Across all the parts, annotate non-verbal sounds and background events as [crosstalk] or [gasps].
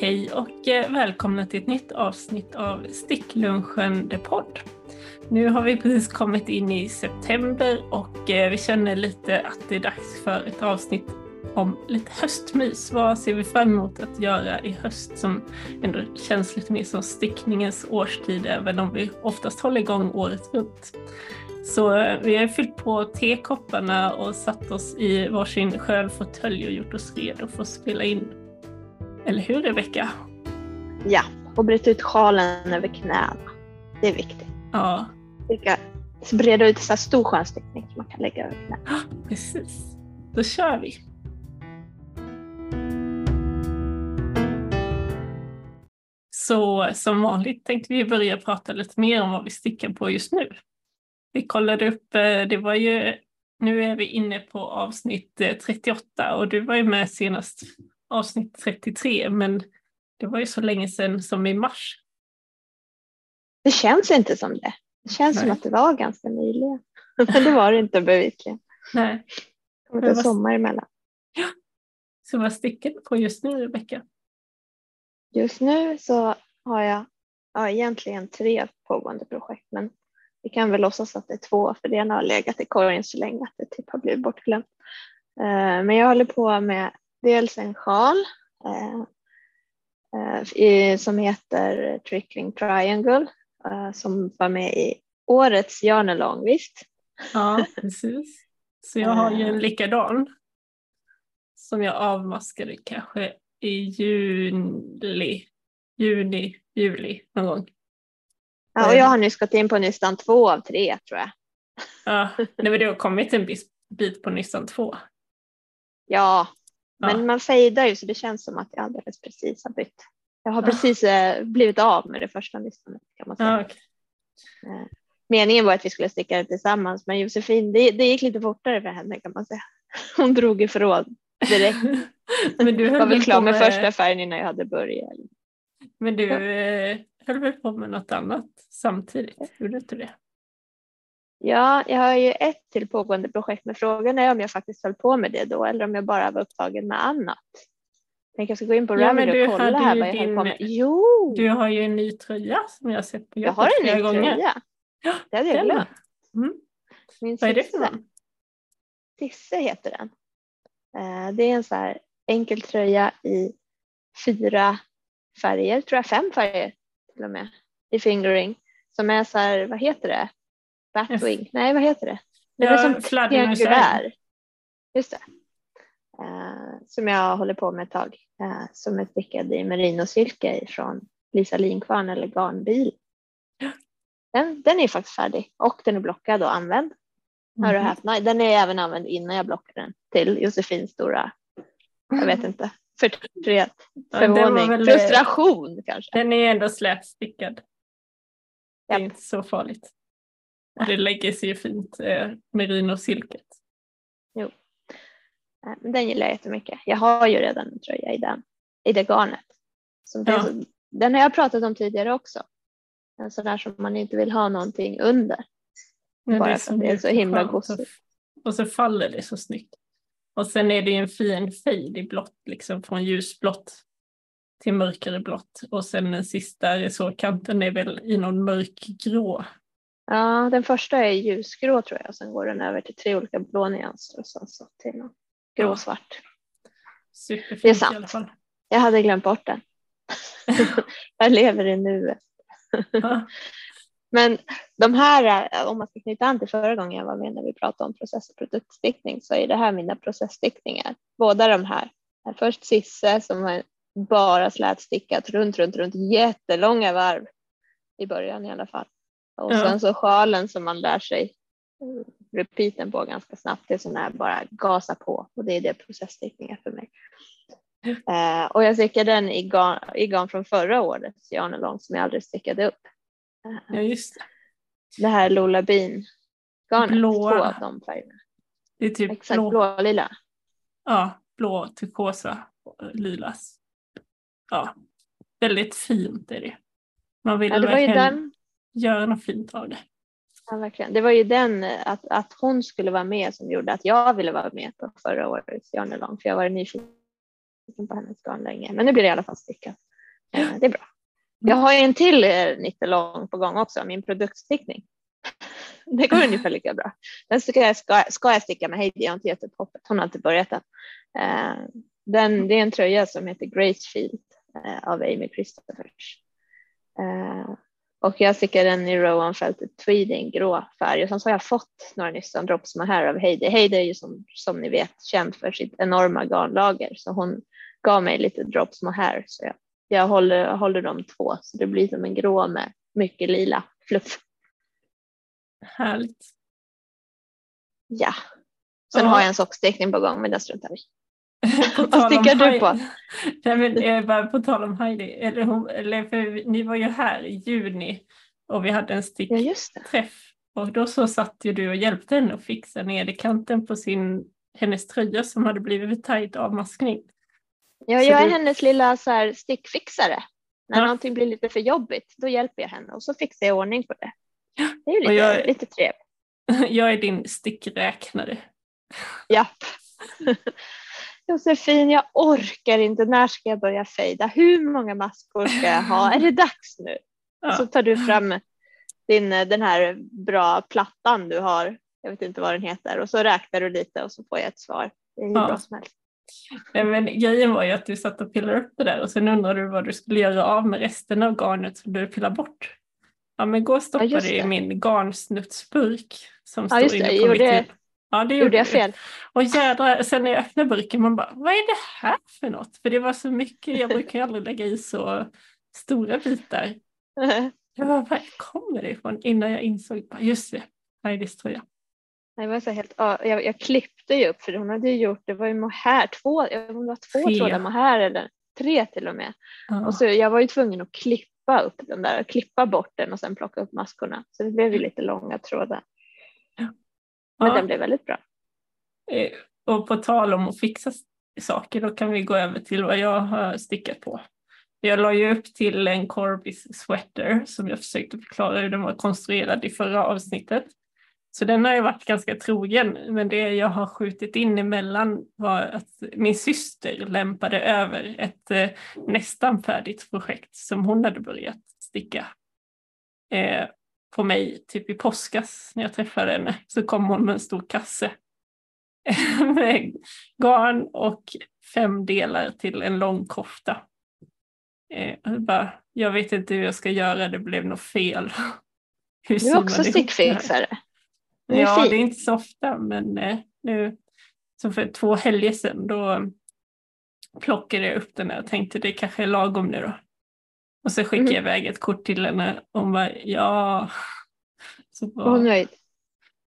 Hej och eh, välkomna till ett nytt avsnitt av Sticklunchen The Podd. Nu har vi precis kommit in i september och eh, vi känner lite att det är dags för ett avsnitt om lite höstmys. Vad ser vi fram emot att göra i höst som ändå känns lite mer som stickningens årstid även om vi oftast håller igång året runt. Så eh, vi har fyllt på tekopparna och satt oss i varsin skön fåtölj och gjort oss redo för att spela in. Eller hur Rebecka? Ja, och bryta ut sjalen över knäna. Det är viktigt. Ja. Vilka, breda ut så här stor skönstickning som man kan lägga över knäna. Precis. Då kör vi. Så som vanligt tänkte vi börja prata lite mer om vad vi stickar på just nu. Vi kollade upp, eh, det var ju, nu är vi inne på avsnitt 38 eh, och du var ju med senast avsnitt 33 men det var ju så länge sedan som i mars. Det känns inte som det. Det känns Nej. som att det var ganska nyligen. [laughs] Men det var det inte bevisligen. Nej. Det ett sommar emellan. Ja. Så vad stickar du på just nu Rebecka? Just nu så har jag ja, egentligen tre pågående projekt men vi kan väl låtsas att det är två för det ena har legat i korgen så länge att det typ har blivit bortglömt. Eh, men jag håller på med dels en sjal eh, eh, som heter Trickling Triangle som var med i årets Jarnelång, visst? Ja, [laughs] precis. Så jag har ju en likadan som jag avmaskade kanske i juli, juni, juli någon gång. Ja, och jag har nyss gått in på nystan två av tre tror jag. Ja, [laughs] men det har kommit en bit på nystan två. Ja, men ja. man fejdar ju så det känns som att jag alldeles precis har bytt. Jag har ja. precis eh, blivit av med det första nystanet kan man säga. Ja, okay. Eh, meningen var att vi skulle sticka det tillsammans men Josefin, det, det gick lite fortare för henne kan man säga. [laughs] Hon drog ifrån direkt. [laughs] men du var väl klar med, med första färgen innan jag hade börjat. Men du, eh, höll väl på med något annat samtidigt? Gjorde du inte det? Ja, jag har ju ett till pågående projekt med frågan är om jag faktiskt höll på med det då eller om jag bara var upptagen med annat. Tänker jag ska gå in på ja, Ravelry och kolla här vad jag din... höll på med. Jo! Du har ju en ny tröja som jag har sett på Jag har en ny gånger. tröja. Ja, det hade jag glömt. Mm. Min vad är det för någon? Sisse heter den. Eh, det är en så här enkel tröja i fyra färger, tror jag fem färger till och med i fingering som är så här, vad heter det? Batwing? Yes. Nej, vad heter det? Det är som triangulär. Just det. Uh, som jag håller på med ett tag. Uh, som är stickad i merinosilke från Lisa Linkvarn eller Garnbil. Den, den är faktiskt färdig och den är blockad och använd. Mm. Har du mhm. haft? Nej, den är även använd innan jag blockade den till Josefins stora, jag vet inte, förtret, förvåning, ja, frustration kanske. Den är ändå slätstickad. Det är inte så farligt. Det lägger sig ju fint, eh, merinosilket. Jo, men den gillar jag jättemycket. Jag har ju redan en tröja i den, i det garnet. Som ja. den, den har jag pratat om tidigare också. En sån där som man inte vill ha någonting under. Ja, Bara för att det är så himla gosigt. Och så faller det så snyggt. Och sen är det en fin fade i blått, liksom från ljusblått till mörkare blått. Och sen den sista resårkanten är väl i någon mörkgrå. Ja, den första är ljusgrå tror jag. Sen går den över till tre olika blå nyanser och sen så till någon gråsvart. Superfint det är sant. i alla fall. Jag hade glömt bort den. [laughs] jag lever i nuet. Men de här, om man ska knyta an till förra gången jag var med när vi pratade om process och produktstickning så är det här mina processstickningar. Båda de här. Först Sisse som har bara slätstickat runt, runt, runt jättelånga varv i början i alla fall. Och ja. sen så sjalen som man lär sig repeaten på ganska snabbt. Det är sån här bara gasa på och det är det processstickningar för mig. Uh, och jag stickade den i garn, i garn från förra årets yarnalong som jag aldrig stickade upp. Uh, ja just det. Det här Lola Bean garnet, Blåa. två av de färgerna. Det är typ Exakt blå, blå lila. Ja, blå, turkosa, lilas. Ja, väldigt fint är det. Man vill ja, det var ju den göra något fint av det. Ja, verkligen. Det var ju den, att, att hon skulle vara med som gjorde att jag ville vara med på förra årets Jarnelång, för jag var nyfiken på hennes garn länge. Men nu blir det i alla fall stickat. Eh, det är bra. Jag har ju en till eh, nittelång på gång också, min produktstickning. [laughs] Det går ungefär lika bra. Den ska jag, ska, ska jag sticka med Heidi, jag har inte gett upp hoppet. Hon har inte börjat än. Eh, den, det är en tröja som heter Gracefield eh, av Amy Christophers. Och jag stickar den i Rowan Felted Tweed i en grå färg och sen så har jag fått några nystan drops här av Heidi. Heidi är ju som, som ni vet känd för sitt enorma garnlager så hon gav mig lite drops här så jag, jag håller, håller de två så det blir som en grå med mycket lila fluff. Härligt. Ja. Sen ja. har jag en sockstickning på gång men det struntar vi Vad stickar du på? [laughs] Nej, men, bara på tal om Heidi, eller, hon, eller för ni var ju här i juni och vi hade en stickträff ja, och då så satt ju du och hjälpte henne att fixa ner i kanten på sin, hennes tröja som hade blivit tajt avmaskning. Ja, jag är du... hennes lilla så här, stickfixare. När ja. någonting blir lite för jobbigt, då hjälper jag henne och så fixar jag ordning på det. Det är ju lite, jag, lite trevligt. [laughs] Jag är din stickräknare. Japp. [laughs] Josefin, jag orkar inte. När ska jag börja fejda? Hur många maskor ska jag ha? Är det dags nu? Ja. Så tar du fram din, den här bra plattan du har. Jag vet inte vad den heter och så räknar du lite och så får jag ett svar. Det är hur ja. bra som helst. Men grejen var ju att du satt och pillade upp det där och sen undrade du vad du skulle göra av med resten av garnet som du pillade bort. Ja men gå och stoppa ja, det i min garnsnutsburk som ja, står inne på mitt det. Ja, det gjorde jag fel. Och jädrar, sen när jag öppnade burken, man bara, vad är det här för något? För det var så mycket, jag brukar ju aldrig lägga i så stora bitar. [laughs] Jag bara, var kommer det ifrån? Innan jag insåg, just det, Heidis tröja. Det var så helt, jag, jag klippte ju upp för hon hade ju gjort, det var ju mohair, två, det var två tre. trådar mohair eller tre till och med. Ja. Och så jag var ju tvungen att klippa upp den där, klippa bort den och sen plocka upp maskorna. Så det blev ju lite långa trådar. Men ja. den blev väldigt bra. Eh, och på tal om att fixa saker, då kan vi gå över till vad jag har stickat på. Jag la ju upp till en Corbis sweater som jag försökte förklara hur den var konstruerad i förra avsnittet. Så den har jag varit ganska trogen, men det jag har skjutit in emellan var att min syster lämpade över ett eh, nästan färdigt projekt som hon hade börjat sticka. Eh, på mig typ i påskas när jag träffade henne så kom hon med en stor kasse [laughs] med garn och fem delar till en lång kofta. Eh, jag, bara, jag vet inte hur jag ska göra, det blev något fel. [laughs] Hur du är också stickfixare. Ja, det är inte så ofta men eh, nu så för två helger sedan då plockade jag upp den och tänkte det kanske är lagom nu då. Och så skickade jag iväg ett kort till henne och hon bara ja. Så bara, hon nöjd?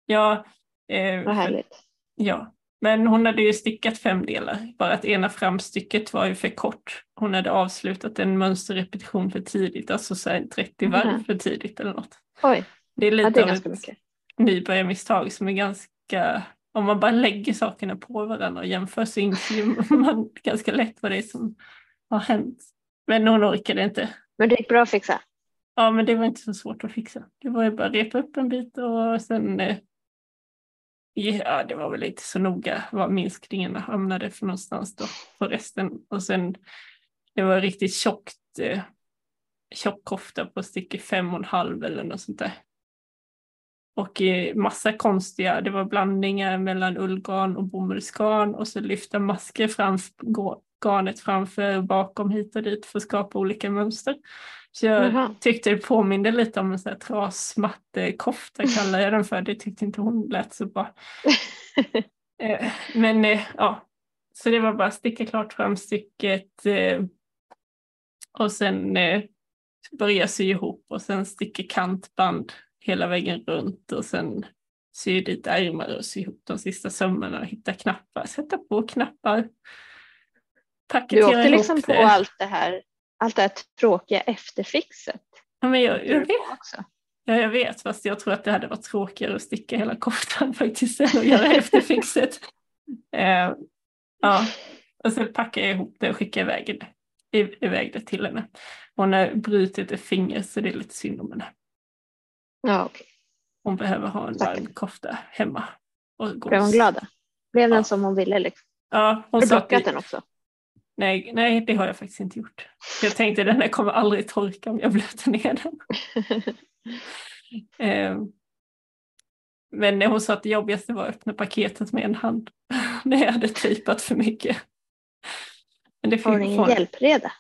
Ja. Eh, Vad härligt. Ja, men hon hade ju stickat fem delar, bara att ena framstycket var ju för kort. Hon hade avslutat en mönsterrepetition för tidigt, alltså så 30 varv mm. för tidigt eller något. Oj, det är lite ja, det är av ett mycket. nybörjarmisstag som är ganska, om man bara lägger sakerna på varandra och jämför så inser [laughs] man ganska lätt vad det är som har hänt. Men hon orkade inte. Men det gick bra att fixa? Ja, men det var inte så svårt att fixa. Det var ju bara att repa upp en bit och sen eh, Ja, det var väl inte så noga var minskningarna hamnade för någonstans då på resten. Och sen det var riktigt tjockt, eh, tjock kofta på stycke fem och en halv eller något sånt där. Och eh, massa konstiga, det var blandningar mellan ullgarn och bomullsgarn och så lyfta masker fram, garnet framför och bakom hit och dit för att skapa olika mönster. Så jag Jaha. tyckte det påminde lite om en sån här trasmattekofta kallar jag den för. Det tyckte inte hon lät så bra. [laughs] Eh, men eh, ja, så det var bara sticka klart framstycket eh, och sen börja sy ihop och sen sticka kantband hela vägen runt och sen sy dit ärmar och sy ihop de sista sömmarna och hitta knappar, sätta på knappar. Paketera du åkte liksom ihop på det. allt det här allt det här tråkiga efterfixet. Ja, men jag, jag, vet. Också. Ja, jag vet, fast jag tror att det hade varit tråkigare att sticka hela koftan [laughs] faktiskt än att göra efterfixet. Uh, [laughs] ja, och sen packade jag ihop det och skickade iväg det, iväg det till henne. Hon har brutit ett finger så det är lite synd om henne. Ja, okay. Hon behöver ha en varm kofta hemma. Och Blev hon glad? Blev den ja. som hon ville? Liksom? Ja, hon har du dockat den också? Nej, nej, det har jag faktiskt inte gjort. Jag tänkte den här kommer aldrig torka om jag blöter ner den. [laughs] eh, men hon sa att det jobbigaste var att öppna paketet med en hand [laughs] när jag hade tejpat för mycket. Men det har hon ingen hjälpreda?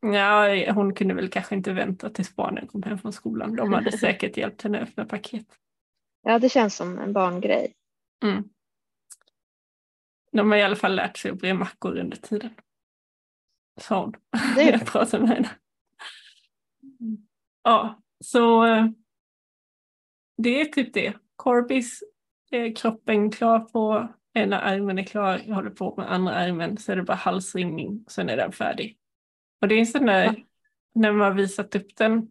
Ja, hon kunde väl kanske inte vänta tills barnen kom hem från skolan. De hade [laughs] säkert hjälpt henne att öppna paket. Ja, det känns som en barngrej. Mm. De har i alla fall lärt sig att bre mackor under tiden. Sa hon när jag pratade med henne. Ja, så eh, det är typ det. Corbis är kroppen klar på, ena armen är klar, jag håller på med andra armen, så är det bara halsringning, sen är den färdig. Och det är en sån där, ja. när man har visat upp den,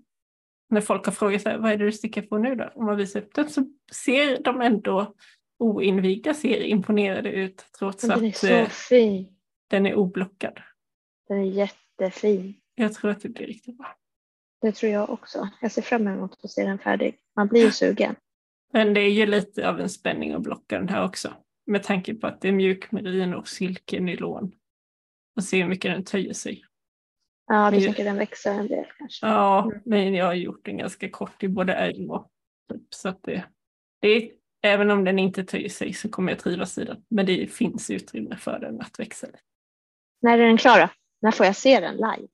när folk har frågat sig, vad är det du stickar på nu då? Om man visar upp den så ser de ändå oinvigda, ser imponerade ut trots att är så fin. den är oblockad. Den är jättefin. Jag tror att det blir riktigt bra. Det tror jag också. Jag ser fram emot att se den färdig. Man blir ju sugen. Men det är ju lite av en spänning att blocka den här också. Med tanke på att det är mjukmerin och silke nylon. Och se hur mycket den töjer sig. Ja, du tänker den växer en del kanske? Ja, mm. men jag har gjort den ganska kort i både ärm och typ, så att det, det är, även om den inte töjer sig så kommer jag trivas i den. Men det finns utrymme för den att växa lite. När är den klar då? När får jag se den live?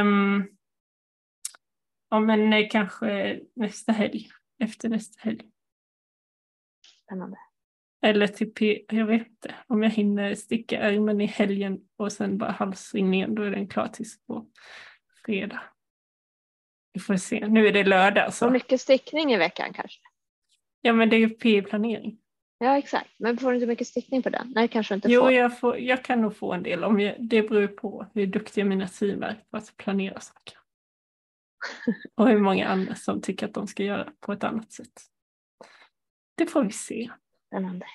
Um, ja, men eh, kanske nästa helg. Efter nästa helg. Spännande. Eller typ, jag vet inte, om jag hinner sticka ärmen i helgen och sen bara halsringningen, då är den klar tills på fredag. Vi får se, nu är det lördag. Så. Får mycket stickning i veckan kanske? Ja men det är ju P-planering. Ja exakt, men får du inte mycket stickning på den? Nej kanske inte jo, får. Jag, får, jag kan nog få en del, om jag, det beror på hur duktiga mina team är på att planera saker. [laughs] och hur många andra som tycker att de ska göra på ett annat sätt. Det får vi se. Spännande.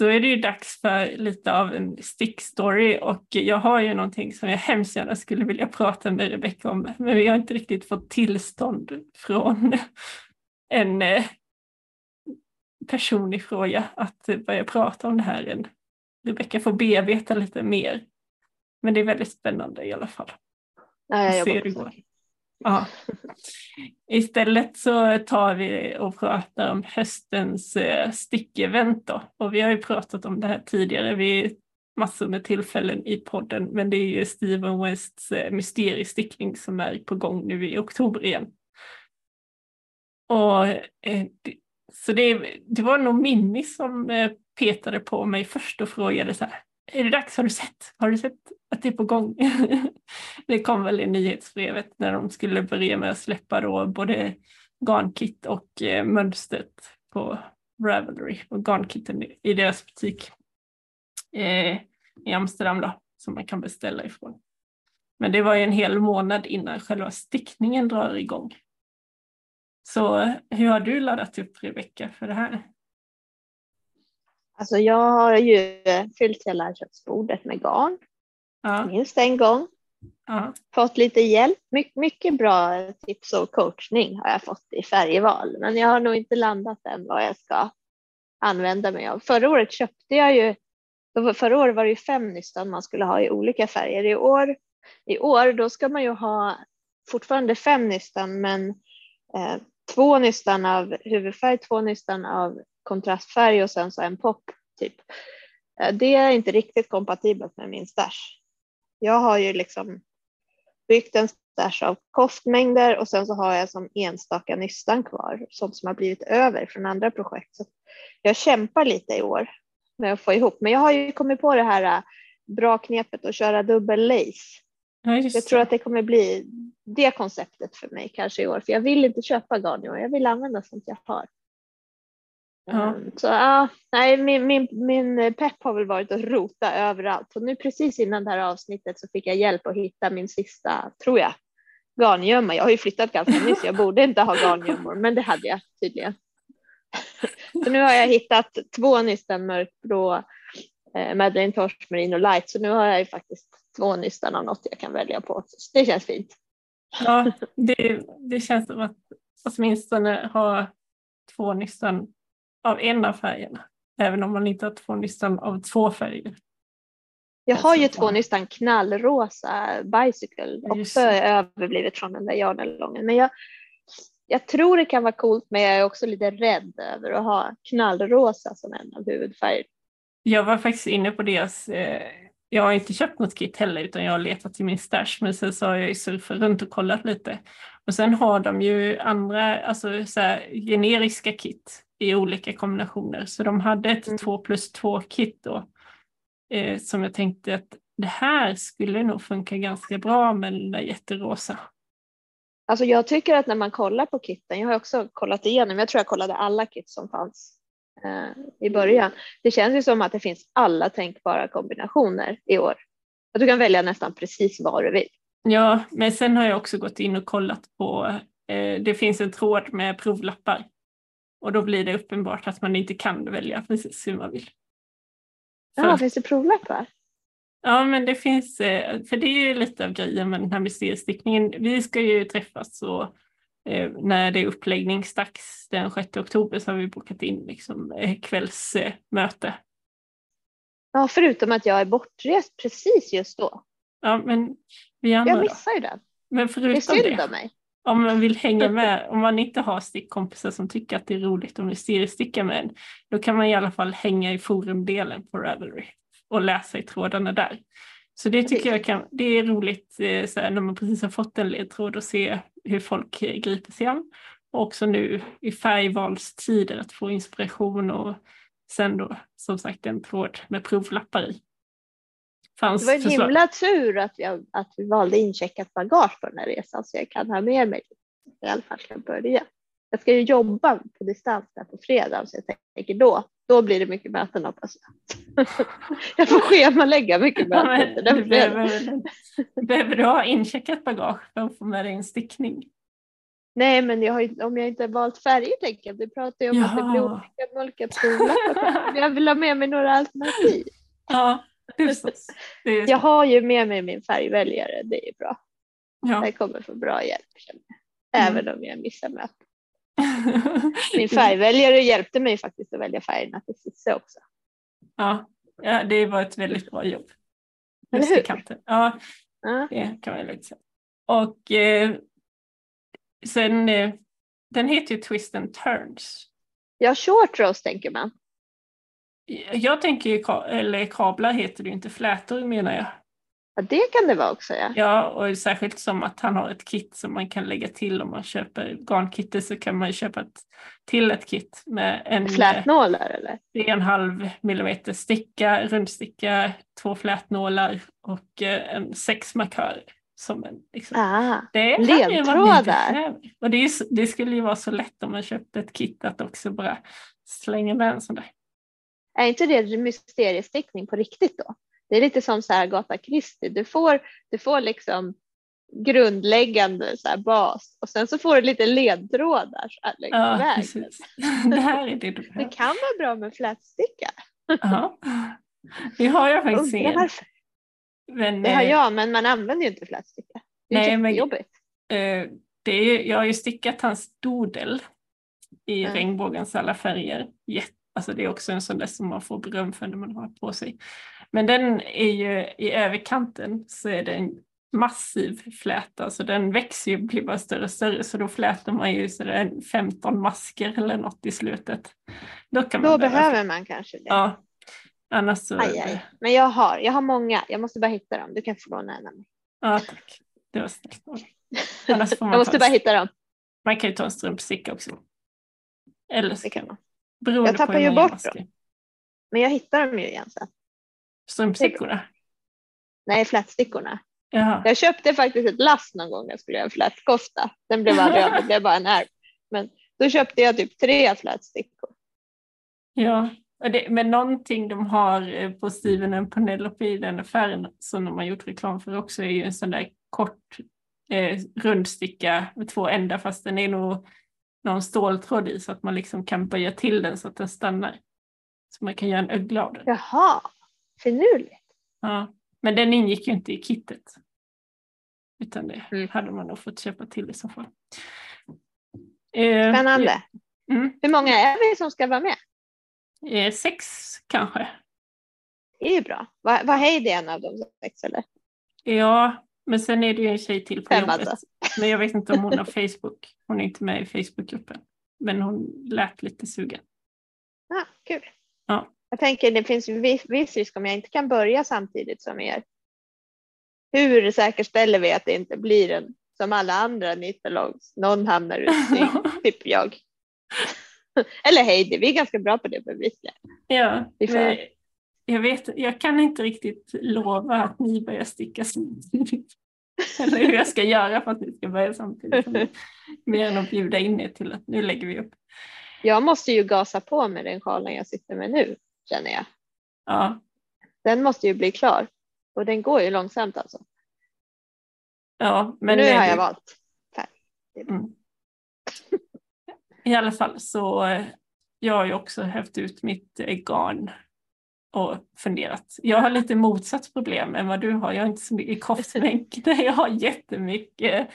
Då är det ju dags för lite av en stickstory och jag har ju någonting som jag hemskt gärna skulle vilja prata med Rebecka om men vi har inte riktigt fått tillstånd från [laughs] en eh, person i fråga att börja prata om det här än. Rebecka får bearbeta lite mer. Men det är väldigt spännande i alla fall. Ja, jag det går. Ja. [laughs] Istället så tar vi och pratar om höstens eh, stickevent då. Och vi har ju pratat om det här tidigare vid massor med tillfällen i podden. Men det är ju Steven Wests eh, mysteriestickning som är på gång nu i oktober igen. Och, eh, så det, det var nog Minni som petade på mig först och frågade så här, är det dags, har du sett? Har du sett att det är på gång? [laughs] det kom väl i nyhetsbrevet när de skulle börja med att släppa då både garnkit och eh, mönstret på Ravelry och garnkitten i deras butik eh, i Amsterdam då, som man kan beställa ifrån. Men det var ju en hel månad innan själva stickningen drar igång. Så eh, hur har du laddat upp Rebecka för det här? Alltså jag har ju fyllt hela köksbordet med garn. Ja. Minst en gång. Ja. Fått lite hjälp. My mycket bra tips och coachning har jag fått i färgval. Men jag har nog inte landat än vad jag ska använda mig av. Förra året köpte jag ju, förra året var det ju fem nystan man skulle ha i olika färger. I år, i år då ska man ju ha fortfarande fem nystan men eh, två nystan av huvudfärg, två nystan av kontrastfärg och sen så en pop typ. Eh, det är inte riktigt kompatibelt med min stash. Jag har ju liksom byggt en stash av koftmängder och sen så har jag som enstaka nystan kvar, sånt som har blivit över från andra projekt. Så jag kämpar lite i år med att få ihop, men jag har ju kommit på det här äh, bra knepet att köra dubbel lace. Ja, jag tror att det kommer bli det konceptet för mig kanske i år, för jag vill inte köpa garn i år. Jag vill använda sånt jag har. Ja. Ehm, så ja, nej, min, min, min pepp har väl varit att rota överallt. Och nu precis innan det här avsnittet så fick jag hjälp att hitta min sista, tror jag, garngömma. Jag har ju flyttat ganska [laughs] nyss, jag borde inte ha garngömmor, men det hade jag tydligen. [laughs] Så nu har jag hittat två nystan mörkblå eh, Madeleine Tosh Merino Light, så nu har jag ju faktiskt två nystan av något jag kan välja på. Så det känns fint. Ja, [laughs] det, det känns som att åtminstone ha två nystan av en av färgerna. Även om man inte har två nystan av två färger. Jag har ju två nystan knallrosa bicycle, också överblivet från den där yarnalongen. Men jag, jag tror det kan vara coolt men jag är också lite rädd över att ha knallrosa som en av huvudfärgerna. Jag var faktiskt inne på deras, eh, jag har inte köpt något kit heller utan jag har letat i min stash men sen så har jag ju surfat runt och kollat lite. Och sen har de ju andra, alltså så här, generiska kit i olika kombinationer. Så de hade ett mm. 2 plus 2 kit då eh, som jag tänkte att det här skulle nog funka ganska bra med den där jätterosa. Alltså jag tycker att när man kollar på kitten, jag har också kollat igenom, jag tror jag kollade alla kit som fanns eh, i början. Det känns ju som att det finns alla tänkbara kombinationer i år. Att du kan välja nästan precis vad du vill. Ja, men sen har jag också gått in och kollat på, eh, det finns en tråd med provlappar och då blir det uppenbart att man inte kan välja precis hur man vill. Ja, finns det provlappar? Ja, men det finns, eh, för det är ju lite av grejen med den här mysteriestickningen. Vi ska ju träffas och eh, när det är uppläggningsdags den 6 oktober så har vi bokat in liksom eh, kvällsmöte. Ja, förutom att jag är bortrest precis just då. Ja, men vi andra Jag missar ju det. Men förutom det är synd av mig. Om man vill hänga med, om man inte har stickkompisar som tycker att det är roligt om vi mysteriesticka med en, då kan man i alla fall hänga i forumdelen på Ravelry och läsa i trådarna där. Så det tycker jag kan, det är roligt eh, så här, när man precis har fått en ledtråd och se hur folk eh, griper sig an. Och också nu i färgvalstider att få inspiration och sen då som sagt en tråd med provlappar i. Fanns det var en förslag. himla tur att, jag, att vi valde incheckat bagage på den här resan så jag kan ha med mig i alla fall till börja. Jag ska ju jobba på distans där på fredag så jag tänker då, då blir det mycket möten hoppas jag. [laughs] jag får schemalägga mycket möten. Ja, du behöver, behöver du ha incheckat bagage för att få med dig en stickning? Nej, men jag har, om jag inte har valt färger tänker jag. Du pratar ju om Jaha. att det blir olika, olika stolar. jag vill ha med mig några alternativ. Ja, är... Jag har ju med mig min färgväljare, det är bra. Ja. Jag kommer få bra hjälp, mm. även om jag missar mötet. [laughs] Min färgväljare hjälpte mig faktiskt att välja färgerna till Cissi också. Ja, ja, det var ett väldigt bra jobb. Eller hur? Kanten. Ja, ja, det kan man lugnt säga. Och eh, sen, eh, den heter ju Twist and Turns. Ja, short roast tänker man. Jag tänker ju, eller kablar heter det inte, flätor menar jag. Ja, det kan det vara också. Ja. ja, och särskilt som att han har ett kit som man kan lägga till om man köper garnkittet så kan man ju köpa ett, till ett kit med en flätnålar eller? 3,5 millimeter sticka, rundsticka, två flätnålar och eh, en sex markörer. Som en, liksom. ah, det ledtrådar. Och det, det, skulle ju vara så lätt om man köpte ett kit att också bara slänga med en sån där. Är inte det mysteriestickning på riktigt då? Det är lite som så här Agatha Christie. Du får, du får liksom grundläggande så bas och sen så får du lite ledtrådar. ja, precis. [laughs] Det här är det du behöver. Det kan vara bra med flätsticka. Ja. Det har jag faktiskt en. Men, det har eh, jag, men man använder ju inte flätsticka. Det är nej, jättejobbigt. Men, uh, det är, jag har ju stickat hans dodel i mm. regnbågens alla färger. Jätte, alltså det är också en sån där som man får beröm för när man har på sig. Men den är ju i överkanten så är det en massiv fläta så den växer ju och blir bara större och större så då flätar man ju så 15 masker eller något i slutet. Då, kan man då behöver man kanske det. Ja. Annars så... Aj, aj. Men jag har, jag har många, jag måste bara hitta dem. Du kan få låna en av mig. Ja tack, det var snällt. Annars får [laughs] man jag måste bara hitta dem. Man kan ju ta en strumpsticka också. Eller så kan man. Beroende jag tappar ju bort dem. Men jag hittar dem ju igen sen. Strumpstickorna? Nej, flätstickorna. Jag köpte faktiskt ett lass någon gång jag skulle göra en flätkofta. Den blev aldrig av, det blev bara en ärm. Men då köpte jag typ tre flätstickor. Ja, men någonting de har eh, på Steven och Penelope i den affären som de har gjort reklam för också är ju en sån där kort eh, rundsticka med två ändar fast den är nog någon ståltråd i så att man liksom kan böja till den så att den stannar. Så man kan göra en ögla av den. Jaha, finurligt. Ja, men den ingick ju inte i kittet. Utan det Mm. hade man nog fått köpa till i så fall. Eh, Spännande. Mm. Hur många är vi som ska vara med? Eh, sex kanske. Det är ju bra. Var, var Heidi en av de sex eller? Ja, men sen är det ju en tjej till på Fem jobbet. alltså. Men jag vet inte om hon har Facebook. Hon är inte med i Facebookgruppen. Men hon lät lite sugen. Ah, kul. Ja. Jag tänker det finns viss, viss risk om jag inte kan börja samtidigt som er. Hur säkerställer vi att det inte blir en som alla andra nitalogs, någon hamnar ute, [laughs] typ jag. [laughs] Eller Heidi, vi är ganska bra på det bevisligen. ja, jag, vet, jag kan inte riktigt lova att ni börjar sticka samtidigt. Eller hur jag ska göra för att ni ska börja samtidigt. Mer än att bjuda in er till att nu lägger vi upp. Jag måste ju gasa på med den sjalen jag sitter med nu, känner jag. Ja, Den måste ju bli klar. Och den går ju långsamt alltså. ja men nu har jag valt. Mm. I alla fall så eh, jag har ju också hävt ut mitt eh, garn och funderat. Jag har lite motsatt problem än vad du har. Jag har inte så mycket [laughs] koftmängder. Jag har jättemycket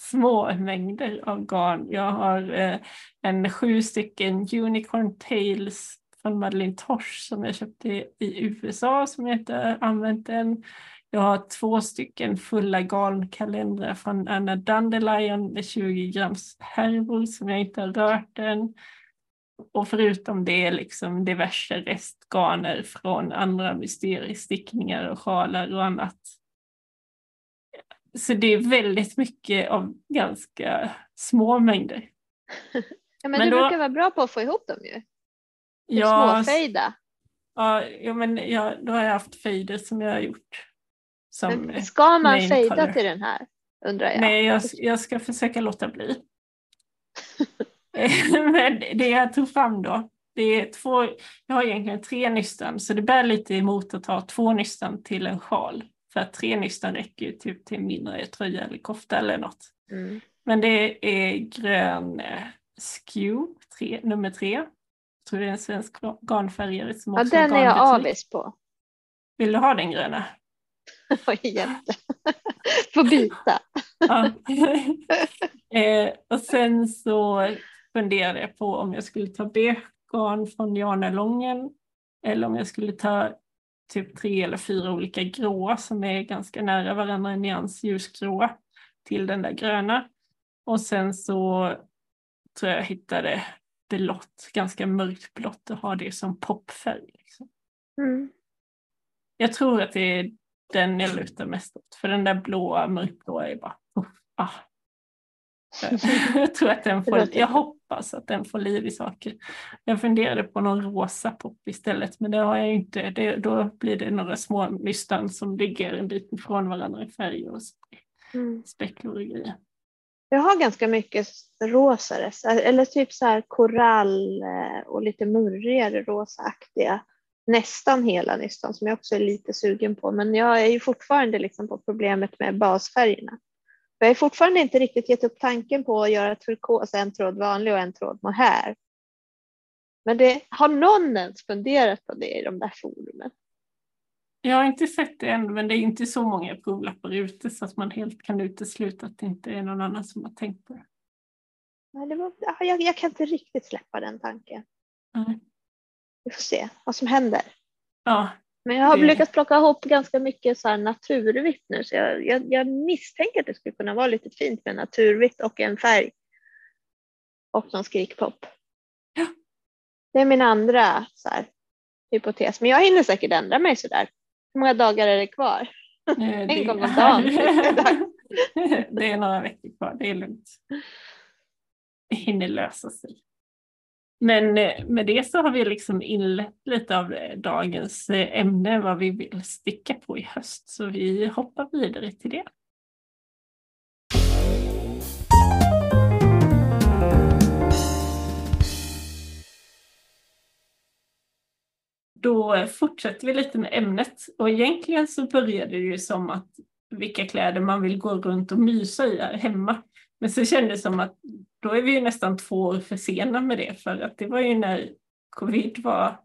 små mängder av garn. Jag har eh, en sju stycken Unicorn Tails från Madeleine Tosh som jag köpte i USA som jag inte har använt än. Jag har två stycken fulla garnkalendrar från Anna Dandelion med 20 grams härvor som jag inte har rört än. Och förutom det liksom diverse restgarner från andra mysteriestickningar och sjalar och annat. Så det är väldigt mycket av ganska små mängder. [laughs] Ja, men, Men du då- brukar vara bra på att få ihop dem ju. Typ Jag, Småfejda. ja, ja, men jag, då har jag haft fejder som jag har gjort. Som, Men ska man fejda till den här? Undrar jag. Nej, jag, jag ska försöka låta bli. [laughs] [laughs] Men det jag tog fram då, det är två, jag har egentligen tre nystan så det bär lite emot att ha två nystan till en sjal. För att tre nystan räcker ju typ till en mindre tröja eller kofta eller något. Mm. Men det är grön eh, Skew, tre, nummer tre. Jag tror det är en svensk garnfärgare som Ja, också har den är jag avis på. Vill du ha den gröna? [laughs] Jätte. [laughs] Får byta. Ja. eh, och sen så funderade jag på om jag skulle ta beige-garn från Janelången eller om jag skulle ta typ tre eller fyra olika gråa som är ganska nära varandra i nyans ljusgråa till den där gröna. Och sen så tror jag jag hittade blått, ganska mörkt blått och har det som popfärg. Liksom. Mm. Jag tror att det är den jag lutar mest åt. För den där blåa, mörkblåa är bara... uff, ah. [laughs] Jag tror att den får, jag hoppas att den får liv i saker. Jag funderade på någon rosa pop istället men det har jag inte. Det, då blir det några små nystan som ligger en bit ifrån varandra i färg och Mm. speckor och grejer. Jag har ganska mycket rosare, så- eller typ så här korall eh, och lite murrigare rosaaktiga. Nästan hela nystan som jag också är lite sugen på. Men jag är ju fortfarande liksom på problemet med basfärgerna. Jag har fortfarande inte riktigt gett upp tanken på att göra turkos, en tråd vanlig och en tråd mohair. Men det, har någon ens funderat på det i de där forumen? Jag har inte sett det än men det är inte så många provlappar ute så att man helt kan utesluta att det inte är någon annan som har tänkt på det. Nej, det var, ja, jag, jag kan inte riktigt släppa den tanken. Nej. Vi får se vad som händer. Ja, Men jag har Det- lyckats plocka ihop ganska mycket så här naturvitt nu så jag, jag, jag misstänker att det skulle kunna vara lite fint med naturvitt och en färg. Och någon skrikpop. Ja. Det är min andra så här, hypotes. Men jag hinner säkert ändra mig sådär. Hur många dagar är det kvar? Eh, [laughs] det- gång om dagen. [laughs] det är några veckor kvar, det är lugnt. Det hinner lösa sig. Men eh, med det så har vi liksom inlett lite av eh, dagens eh, ämne, vad vi vill sticka på i höst. Så vi hoppar vidare till det. Då fortsätter vi lite med ämnet och egentligen så började det ju som att vilka kläder man vill gå runt och mysa i här hemma. Men så kändes det som att då är vi ju nästan två år för sena med det för att det var ju när covid var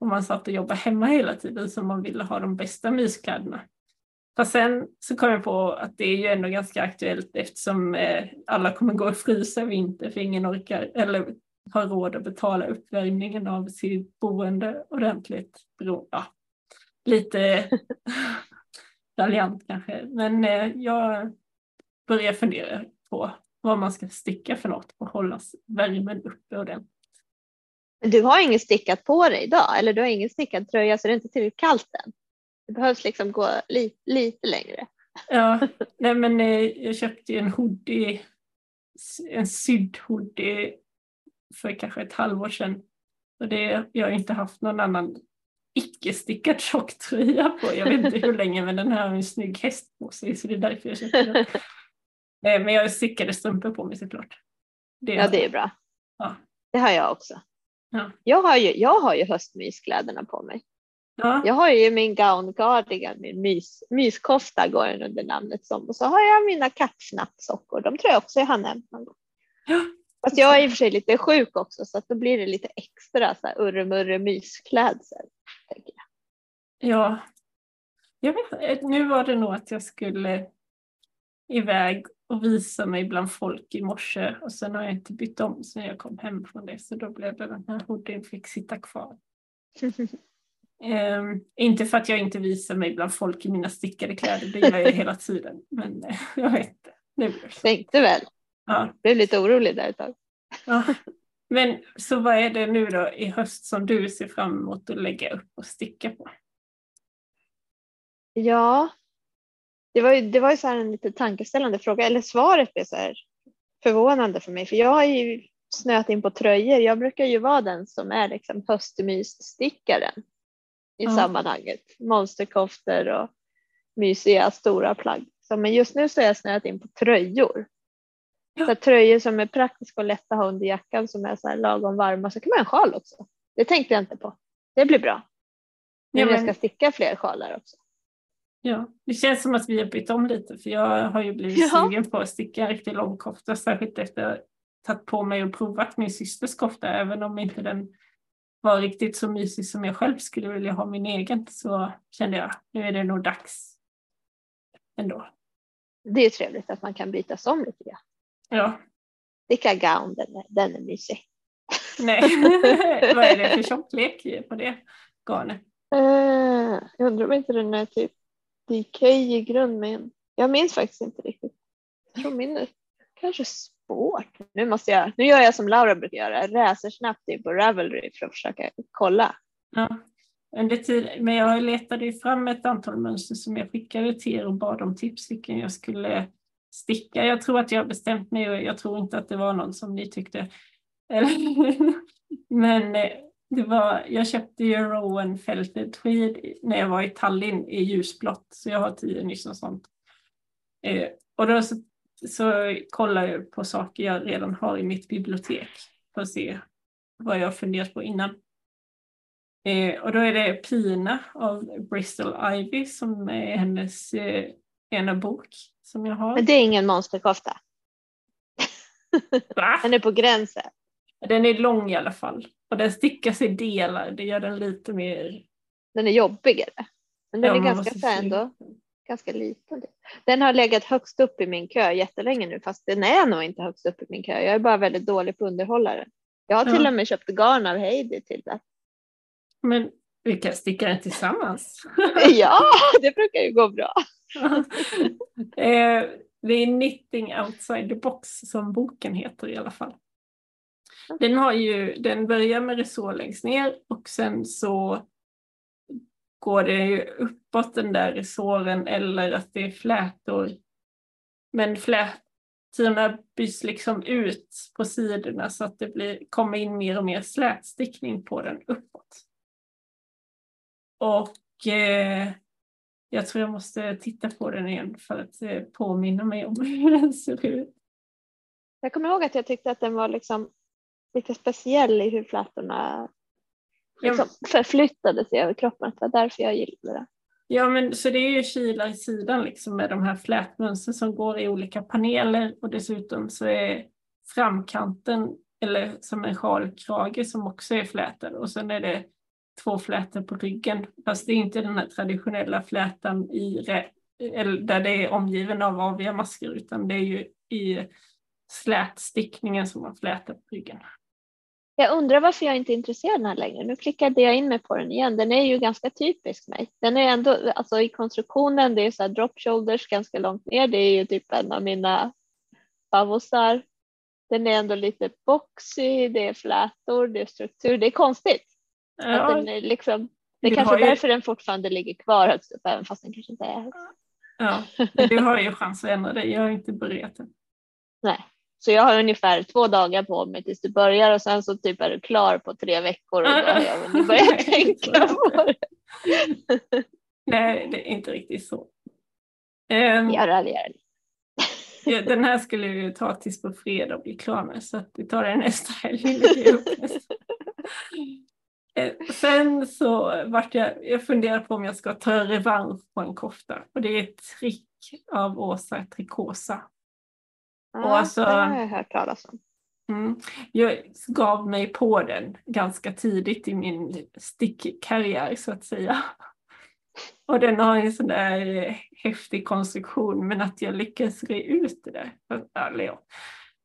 och man satt och jobbade hemma hela tiden som man ville ha de bästa myskläderna. Fast sen så kom jag på att det är ju ändå ganska aktuellt eftersom eh, alla kommer gå och frysa i vinter för ingen orkar eller har råd att betala uppvärmningen av sitt boende ordentligt. Ja, lite [laughs] raljant kanske, men eh, jag börjar fundera på vad man ska sticka för något och hålla värmen uppe ordentligt. Du har inget stickat på dig idag eller du har ingen stickad tröja så det är inte tillräckligt kallt än. Det behövs liksom gå li lite längre. Ja, nej men eh, jag köpte en hoodie, en sydd hoodie för kanske ett halvår sedan. Och det, jag har inte haft någon annan icke-stickad tjocktröja på. Jag vet inte hur länge men den här har en snygg häst på sig så det är därför jag köpte den. Eh, men jag har stickade strumpor på mig såklart. Det ja det är bra. Ja. Det har jag också. Ja. Jag, har ju, jag har ju höstmyskläderna på mig. Ja. Jag har ju min gown cardigan, min mys, myskofta går den under namnet som och så har jag mina kattsnappsockor. De tror jag också jag har nämnt någon gång. Ja. Fast jag är i och för sig lite sjuk också så att då blir det lite extra så här urremurre mysklädsel. Tänker jag. Ja, jag vet Nu var det nog att jag skulle iväg och visa mig bland folk i morse och sen har jag inte bytt om sen jag kom hem från det så då blev det den här hoodien fick sitta kvar. um, [laughs] inte för att jag inte visar mig bland folk i mina stickade kläder, det gör jag hela tiden. Men uh, [laughs] jag vet inte. Det blev Tänkte väl. Ja. Blev lite orolig där ett tag. ja. Men så vad är det nu då i höst som du ser fram emot att lägga upp och sticka på? Ja, det var ju, det var ju så en lite tankeställande fråga, eller svaret blev så här förvånande för mig, för jag har ju snöat in på tröjor. Jag brukar ju vara den som är liksom höstmysstickaren i ja. sammanhanget. Monsterkoftor och mysiga stora plagg. Så, men just nu så är jag snöat in på tröjor. Ja. Så tröjor som är praktiska och lätta att ha under jackan som är så här lagom varma. Så kan man ha en sjal också. Det tänkte jag inte på. Det blir bra. Nu ja, men... jag ska sticka fler sjalar också. Ja, det känns som att vi har bytt om lite för jag har ju blivit ja. sugen på att sticka en riktig långkofta särskilt efter att ha tagit på mig och provat min systers kofta även om inte den var riktigt så mysig som jag själv skulle vilja ha min egen så kände jag nu är det nog dags ändå. Det är trevligt att man kan bytas om lite grann. Ja. Sticka gown, den är, den är mysig. Nej, [laughs] vad är det för tjocklek på det garnet? Uh, jag undrar om inte den är typ DK i grundmen. jag minns faktiskt inte riktigt. Jag tror kanske sport. Nu måste jag, nu gör jag som Laura brukar göra, läser snabbt in på Ravelry för att försöka kolla. Ja. Under tiden, men jag letade ju fram ett antal mönster som jag skickade till er och bad om tips vilken jag skulle sticka. Jag tror att jag har bestämt mig och jag tror inte att det var någon som ni tyckte. [laughs] men eh, det var, jag köpte ju Rowan Felted Tweed när jag var i Tallinn i ljusblått, så jag har tio nyss och sånt. Eh, och då så, så kollar jag på saker jag redan har i mitt bibliotek för att se vad jag funderat på innan. Eh, och då är det Pina av Bristol Ivy som är hennes eh, ena bok som jag har. Men det är ingen monsterkofta? Den är på gränsen. Den är lång i alla fall. Och den stickas i delar, det gör den lite mer... Den är jobbigare. Men den ja, är ganska så ändå ganska liten. Den har legat högst upp i min kö jättelänge nu fast den är nog inte högst upp i min kö. Jag är bara väldigt dålig på underhållare. Jag har till ja. och med köpt garn av Heidi till det. Men vi kan sticka den tillsammans. [laughs] ja, det brukar ju gå bra. [laughs] Eh, det är Knitting outside the box som boken heter i alla fall. Den, har ju, den börjar med resår längst ner och sen så går det ju uppåt den där resåren eller att det är flätor. Men flätorna byts liksom ut på sidorna så att det blir, kommer in mer och mer slätstickning på den uppåt. Och eh, jag tror jag måste titta på den igen för att eh, påminna mig om [laughs] hur den ser ut. Jag kommer ihåg att jag tyckte att den var liksom lite speciell i hur flätorna liksom förflyttade sig över kroppen. Det var därför jag gillade det. Ja, men så det är ju kilar i sidan liksom med de här flätmönstren som går i olika paneler och dessutom så är framkanten eller som en sjalkrage som också är flätad och sen är det två flätor på ryggen. Fast det är inte den här traditionella flätan i eller där det är omgiven av aviga masker utan det är ju i slätstickningen som man flätar på ryggen. Jag undrar varför jag inte är intresserad av den här längre. Nu klickade jag in mig på den igen. Den är ju ganska typisk mig. Den är ändå, alltså i konstruktionen, det är så här drop shoulders ganska långt ner. Det är ju typ en av mina favorisar. Den är ändå lite boxy, det är flätor, det är struktur. Det är konstigt. Ja. Den är liksom, det är kanske ju... därför den fortfarande ligger kvar högst upp, även fast den kanske inte är högst. Ja, du har ju chans att ändra det. Jag har inte än. Nej, så jag har ungefär två dagar på mig tills du börjar och sen så typ är du klar på tre veckor och då har jag börjat [laughs] tänka på det. Nej, det är inte riktigt så. Um, jag raljerar lite. Ja, den här skulle ju ta tills på fredag och bli klar med så att vi tar den nästa helg. Eh, sen så vart jag, jag funderar på om jag ska ta revansch på en kofta och det är ett trick av Åsa Trikosa. Ja, och alltså, det har jag hört talas om. Mm, jag gav mig på den ganska tidigt i min stickkarriär så att säga. Och den har en sån där häftig konstruktion men att jag lyckas re ut det där. Alltså, ja,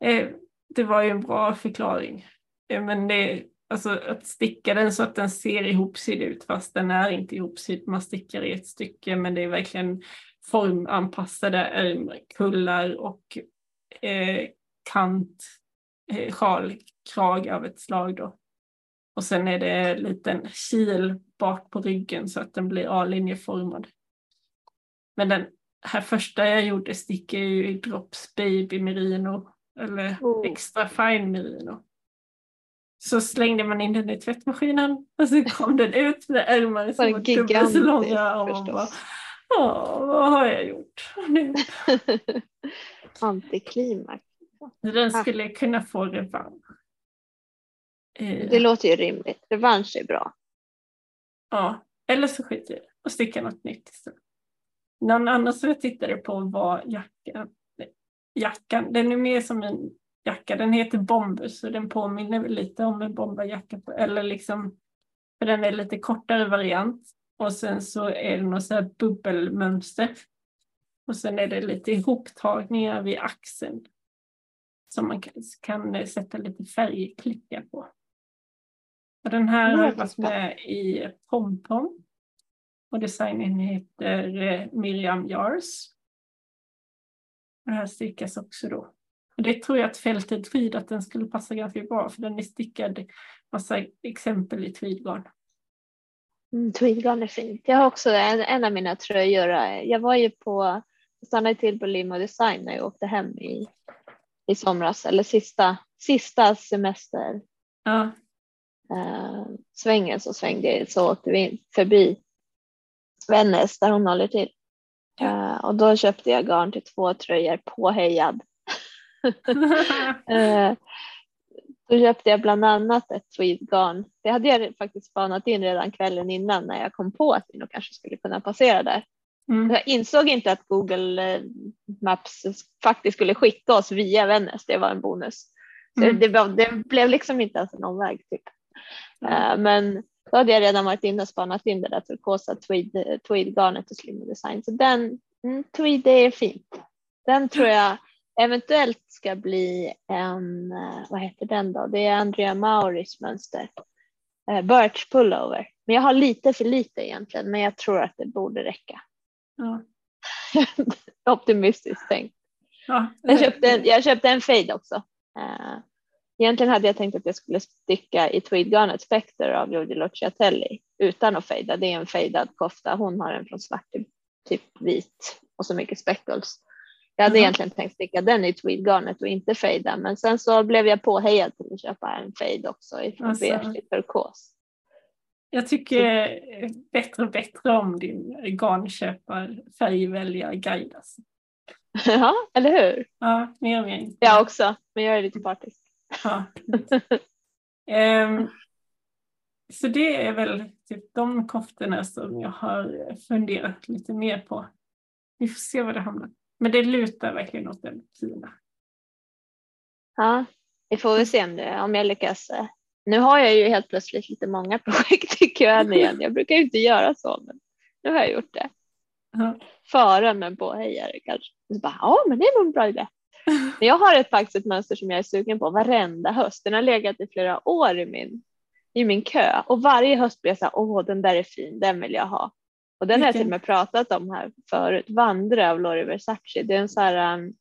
eh, det var ju en bra förklaring. Eh, men det, alltså att sticka den så att den ser ihopsydd ut fast den är inte ihopsydd. Man stickar i ett stycke men det är verkligen formanpassade ärmkullar och eh, kant, eh, sjalkrag av ett slag då. Och sen är det en liten kil bak på ryggen så att den blir A-linjeformad. Men den här första jag gjorde sticker ju i Drops Baby Merino eller oh. Extra Fine Merino. Så slängde man in den i tvättmaskinen och så kom den ut med ärmar som var dubbelt så långa. Och man bara, vad har jag gjort nu? [laughs] Antiklimax. Den skulle kunna få revansch. Eh. Det låter ju rimligt. Revansch är bra. Ja, eller så skiter jag och stickar något nytt istället. Någon annan som jag tittade på var jackan. Jackan, den är mer som en jacka. Den heter Bombus så den påminner lite om en bomberjacka. Eller liksom, för den är lite kortare variant. Och sen så är det något så här bubbelmönster. Och sen är det lite ihoptagningar vid axeln. Som man kan, kan sätta lite färgklickar på. Och den här har varit med i PomPom. Och designen heter eh, Miriam Jars. Och det här stickas också då. Och det tror jag att fältet tweed att den skulle passa ganska bra för den är stickad massa exempel i tweedgarn. Mm, tweedgarn är fint. Jag har också en, en av mina tröjor. Jag var ju på, stannade till på Limo Design när jag åkte hem i, i somras eller sista, sista semester. Ja eh, svängen så svängde så åkte vi förbi Vännäs där hon håller till. Eh, och då köpte jag garn till två tröjor påhejad. [laughs] eh, då köpte jag bland annat ett tweedgarn. Det hade jag faktiskt spanat in redan kvällen innan när jag kom på att vi nog kanske skulle kunna passera där. Mm. Jag insåg inte att Google eh, Maps faktiskt skulle skicka oss via Vännäs. Det var en bonus. Så mm. det, det, blev liksom inte ens en omväg. Typ. Mm. Men då hade jag redan varit inne och spanat in det där turkosa tweed, tweedgarnet och Slim Design. Så den, mm, tweed är fint. Den tror jag eventuellt ska bli en, eh, vad heter den då? Det är Andrea Mauris mönster. Birch pullover. Men jag har lite för lite egentligen, men jag tror att det borde räcka. Ja. [laughs] Optimistiskt tänkt. Ja. Jag, köpte en, jag köpte en fade också. Uh, Egentligen hade jag tänkt att jag skulle sticka i tweedgarnet Spectre av Giorgio Locciatelli utan att fejda. Det är en fejdad kofta. Hon har en från svart till typ vit och så mycket speckles. Jag hade mm. egentligen tänkt sticka den i tweedgarnet och inte fejda, men sen så blev jag påhejad till att köpa en fade också ifrån alltså. beige till turkos. Jag tycker bättre och bättre om din garnköpar färgväljarguide. Alltså. [laughs] Ja, eller hur? Ja, mer och mer. Jag också, men jag är lite partisk. Ja. um, [laughs] så det är väl typ de koftorna som jag har funderat lite mer på. Vi får se vad det hamnar. Men det lutar verkligen åt den fina. Ja, vi får väl se om, det, om jag lyckas. Nu har jag ju helt plötsligt lite många [laughs] projekt i kön igen. Jag brukar ju inte göra så, men nu har jag gjort det. Ja. Före en påhejare kanske. Så bara, ja men det är nog en bra idé. [laughs] Men jag har ett, faktiskt ett mönster som jag är sugen på varenda höst. Den har legat i flera år i min, i min kö och varje höst blir jag så här, åh den där är fin, den vill jag ha. Och den har jag till och med pratat om här förut, Vandra av Lori Versace. Det är en så här, um,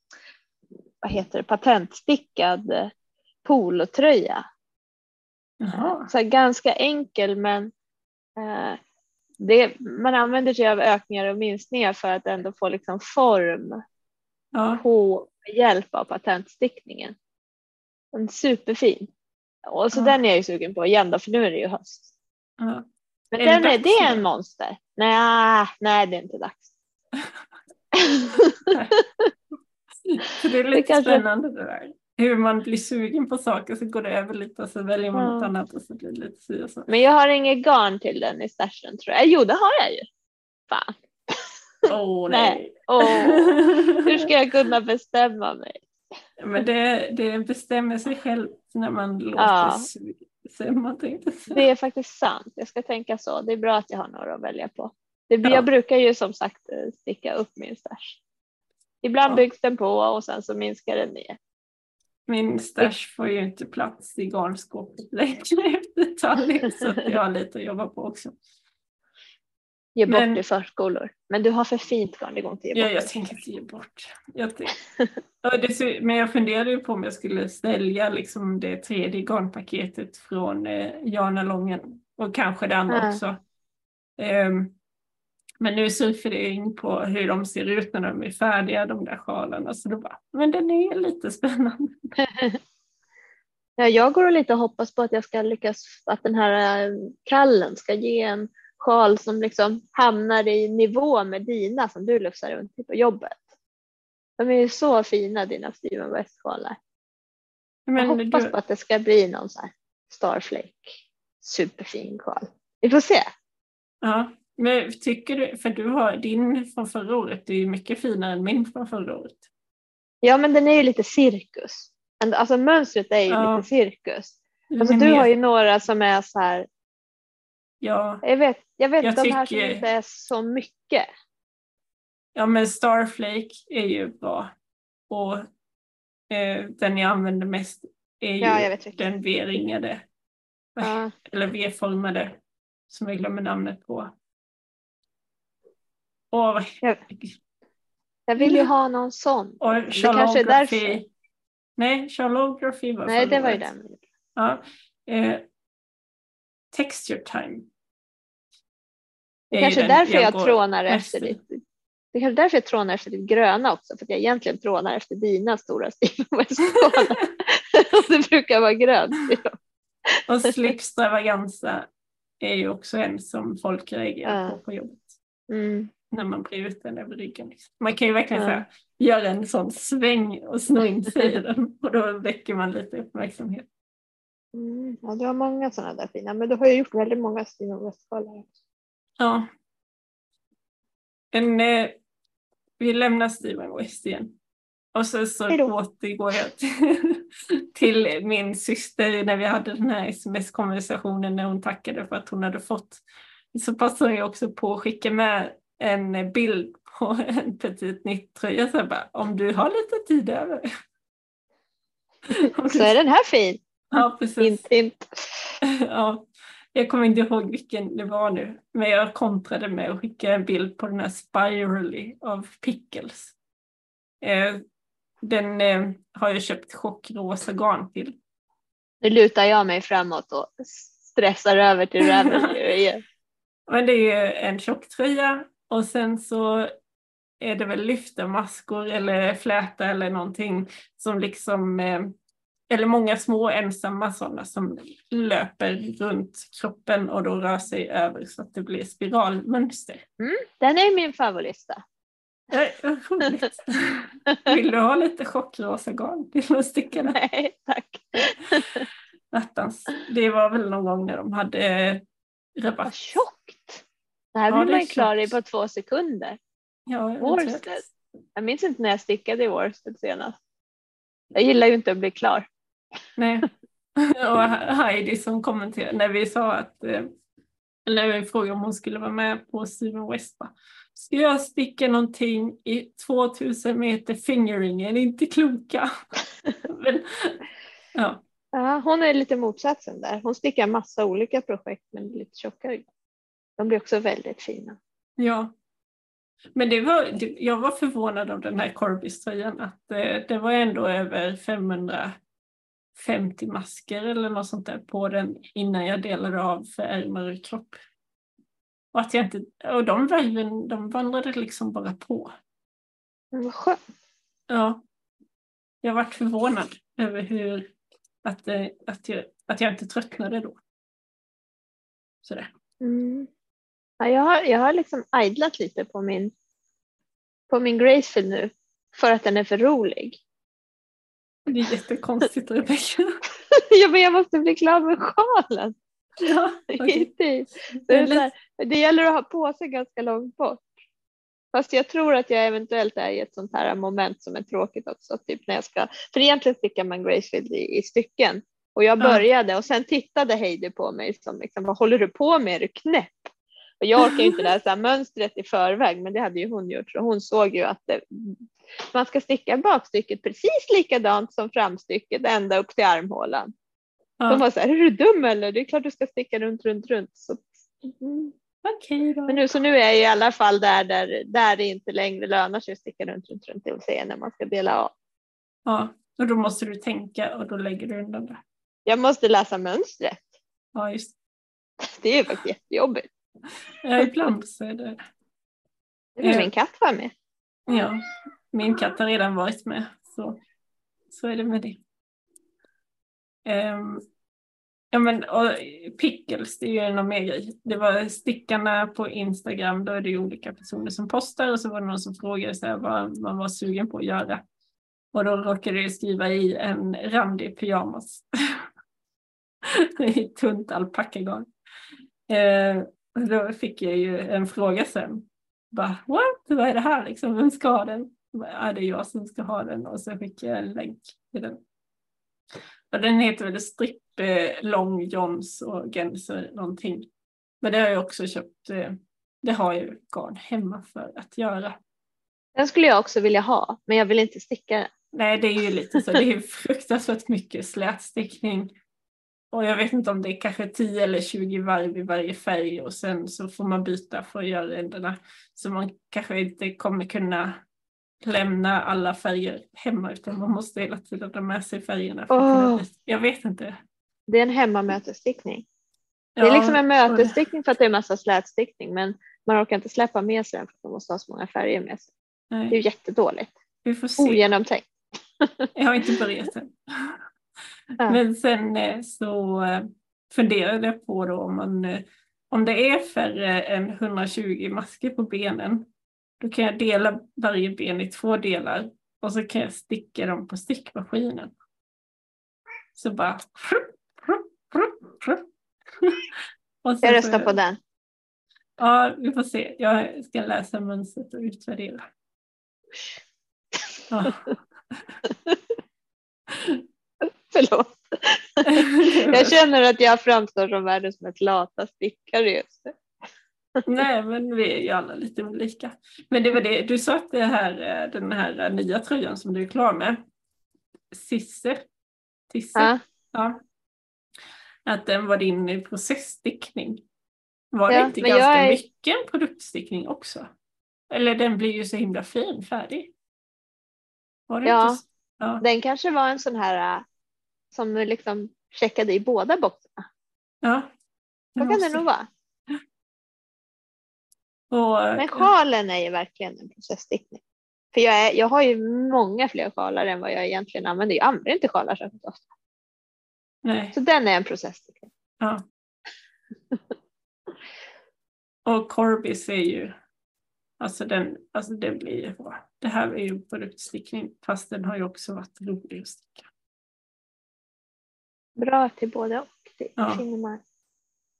vad heter det, patentstickad eh, polotröja. Jaha. Så ganska enkel men eh, det, man använder sig av ökningar och minskningar för att ändå få liksom form Ja. på hjälp av patentstickningen. En superfin. Och så Ja. den är jag ju sugen på igen då, för nu är det ju höst. Ja. Men Är det den är, det är nu? en monster. Nej, nej, det är inte dags. [laughs] [laughs] Det är lite kanske- spännande det där. Hur man blir sugen på saker så går det över lite och så väljer man Ja. något annat och så blir det lite si och så. Men jag har inget garn till den i stashen tror jag. Jo, det har jag ju. Fan. Åh [laughs] Nej. nej. Åh, hur ska jag kunna bestämma mig? Men det, det bestämmer sig själv när man låter Ja. tänkte säga. Det är faktiskt sant. Jag ska tänka så. Det är bra att jag har några att välja på. Det, Ja. Jag brukar ju som sagt eh, sticka upp min stash. Ibland Ja. byggs den på och sen så minskar den ner. Min stash får ju inte plats i garnskåpet längre [laughs] efter Tallinn så att jag har lite att jobba på också. Ge bort Men- i förskolor. Men du har för fint garn, det går inte att ge Ja, bort. jag tänker inte ge bort. Jag tänk... ja, det, så- men jag funderade ju på om jag skulle sälja liksom det tredje garnpaketet från eh, Jana Lången och kanske det andra Ja. också. Ehm, men nu surfade jag in på hur de ser ut när de är färdiga, de där sjalarna. Så då bara, men den är lite spännande. [laughs] Ja, jag går och lite hoppas på att jag ska lyckas, att den här eh, kallen ska ge en sjal som liksom hamnar i nivå med dina som du lufsar runt i på jobbet. De är ju så fina dina Steven West-sjalar. Jag hoppas du, på att det ska bli någon så här Starflake superfin sjal. Vi får se. ja, men tycker du, för du har din från förra året, det är ju mycket finare än min från förra året. Ja, men den är ju lite cirkus. Alltså mönstret är ju Ja. lite cirkus. Alltså, du har ju några som är så här, Ja, jag vet, jag vet Jag de här som tycker- inte är så mycket. Ja men Starflake är ju bra. Och eh, den jag använder mest är ju Ja, den V-ringade. Ja. Eller V-formade. Som jag glömmer namnet på. Och, Jag, jag vill ju ha någon sån. och Det kanske är därför. Nej, Charlography var Nej, det var ju den. Ja. Eh, texture time. Det är kanske är därför jag, går trånar efter ditt det är kanske därför jag trånar efter ditt gröna också, för att jag egentligen trånar efter dina stora. [laughs] Och det brukar vara grönt. Och slipstravaganza är ju också en som folk reagerar Ja. på på jobbet. Mm. När man blir ut den över ryggen. Liksom. Man kan ju verkligen så här, göra en sån sväng och sno in [laughs] sig i den och då väcker man lite uppmärksamhet. Mm. Ja, du har många sådana där fina, men du har ju gjort väldigt många Steven West-skålar. Ja. En, eh, vi lämnar Steven West igen. Och så, så återgår jag till, [laughs] till min syster när vi hade den här sms-konversationen när hon tackade för att hon hade fått. Så passade hon ju också på att skicka med en bild på [laughs] en Petit Nitt-tröja. Så jag bara, om du har lite tid över. Så är den här fin. Ja, precis. Hint, hint. [laughs] Ja, jag kommer inte ihåg vilken det var nu, men jag kontrade med att skicka en bild på den här Spirally av Pickles. Eh, den eh, har jag köpt chockrosa garn till. Nu lutar jag mig framåt och stressar över till Ravelry [laughs] igen. Men det är ju en tjocktröja och sen så är det väl lyftermaskor eller fläta eller någonting som liksom, eh, eller många små ensamma sådana som löper runt kroppen och då rör sig över så att det blir spiralmönster. Den är min favoritlista. Vad roligt. [laughs] Vill du ha lite chockrosa garn till att sticka? Nej, tack. Attans. Det var väl någon gång när de hade eh, Vad rabatt. tjockt. Det här Ja, blir det man ju klar i på två sekunder. Ja, jag Worsted. Jag minns inte när jag stickade i Worsted senast. Jag gillar ju inte att bli klar. Nej. [laughs] Och Heidi som kommenterade när vi sa att, eh, när vi frågade om hon skulle vara med på Steven West, ska jag sticka någonting i 2000 meter fingering, är ni inte kloka? [laughs] men, ja. Ja, hon är lite motsatsen där. Hon stickar massa olika projekt men lite tjockare. De blir också väldigt fina. Ja. Men det var, jag var förvånad av den här Corbis-tröjan att det, det var ändå över 550 masker eller något sånt där på den innan jag delade av för ärmar och kropp. Och, att jag inte, och de värven de vandrade liksom bara på. Men vad skönt. Ja. Jag varit förvånad över hur att, att, jag, att jag inte tröttnade då. Sådär. Mm. Ja, jag, har, jag har liksom idlat lite på min, på min Gracefield nu för att den är för rolig. Det är jättekonstigt Rebecka. [laughs] ja, men jag måste bli klar med sjalen. Ja, [laughs] okay. det, det, här, det gäller att ha på sig ganska långt bort. Fast jag tror att jag eventuellt är i ett sånt här moment som är tråkigt också. Typ när jag ska, för egentligen stickar man Gracefield i, i stycken. Och jag började och sen tittade Heidi på mig som liksom, vad håller du på med, är du knäpp? Och jag orkar inte läsa mönstret i förväg men det hade ju hon gjort så hon såg ju att det, man ska sticka bakstycket precis likadant som framstycket ända upp till armhålan. Ja. De var så här, är du dum eller? Det är klart du ska sticka runt, runt, runt. Så, mm. Okej då. Men nu, så nu är jag i alla fall där, där, där det inte längre lönar sig att sticka runt, runt, runt, det vill säga när man ska dela av. Ja, och då måste du tänka och då lägger du undan det. Jag måste läsa mönstret. Ja, just det. är faktiskt jättejobbigt. [laughs] Ja, ibland så är det. Nu vill min katt vara med. Ja, min katt har redan varit med. Så, så är det med det. Um, Ja men och pickles, det är ju en mer grej. Det var stickarna på Instagram, då är det ju olika personer som postar och så var det någon som frågade så här, vad man var sugen på att göra. Och då råkade jag skriva i en randig pyjamas. [laughs] I tunt alpackagarn. Eh, då fick jag ju en fråga sen. Bara, What? Vad är det här liksom? Vem ska ha den? Ja, det är jag som ska ha den och så fick jag en länk till den. Och den heter väl Strip Long Johns och Genser någonting. Men det har jag också köpt. Eh, det har jag garn hemma för att göra. Den skulle jag också vilja ha, men jag vill inte sticka. Nej, det är ju lite så. Det är fruktansvärt mycket slätstickning. Och jag vet inte om det är kanske 10 eller 20 varv i varje färg och sen så får man byta för att göra ändarna. Så man kanske inte kommer kunna lämna alla färger hemma utan man måste hela tiden ha med sig färgerna. Oh. Jag vet inte. Det är en hemmamötesstickning. Ja, det är liksom en mötesstickning för att det är massa slätstickning men man orkar inte släppa med sig den för att man måste ha så många färger med sig. Nej. Det är jättedåligt. Vi får se. Ogenomtänkt. Jag har inte börjat än. Men sen eh, så eh, funderade jag på då om, man, eh, om det är färre än 120 masker på benen då kan jag dela varje ben i två delar och så kan jag sticka dem på stickmaskinen. Så bara... [laughs] jag röstar på den. Ja, vi får se. Jag ska läsa mönstret och utvärdera. Ja. [laughs] [laughs] [laughs] Förlåt. [laughs] Jag känner att jag framstår som världens mest lata stickare just nu. [laughs] Nej, men vi är ju alla lite olika. Men det var det, du sa att det här, den här nya tröjan som du är klar med, Sisse, Tisse, ja. ja. att den var din processstickning. Var det inte ganska är... mycket en produktstickning också? Eller den blir ju så himla fin, färdig. ja, inte... ja, den kanske var en sån här som liksom checkade i båda boxarna. Ja. Så kan det nog vara. Och, Men sjalen är ju verkligen en processstickning. För jag, är, jag har ju många fler sjalar än vad jag egentligen använder. Jag använder inte sjalar särskilt ofta. Nej. Så den är en processstickning. Ja. och Corbis är ju, alltså den, alltså den blir ju bra. Det här är ju produktstickning fast den har ju också varit rolig att sticka. Bra till både och. Det ja.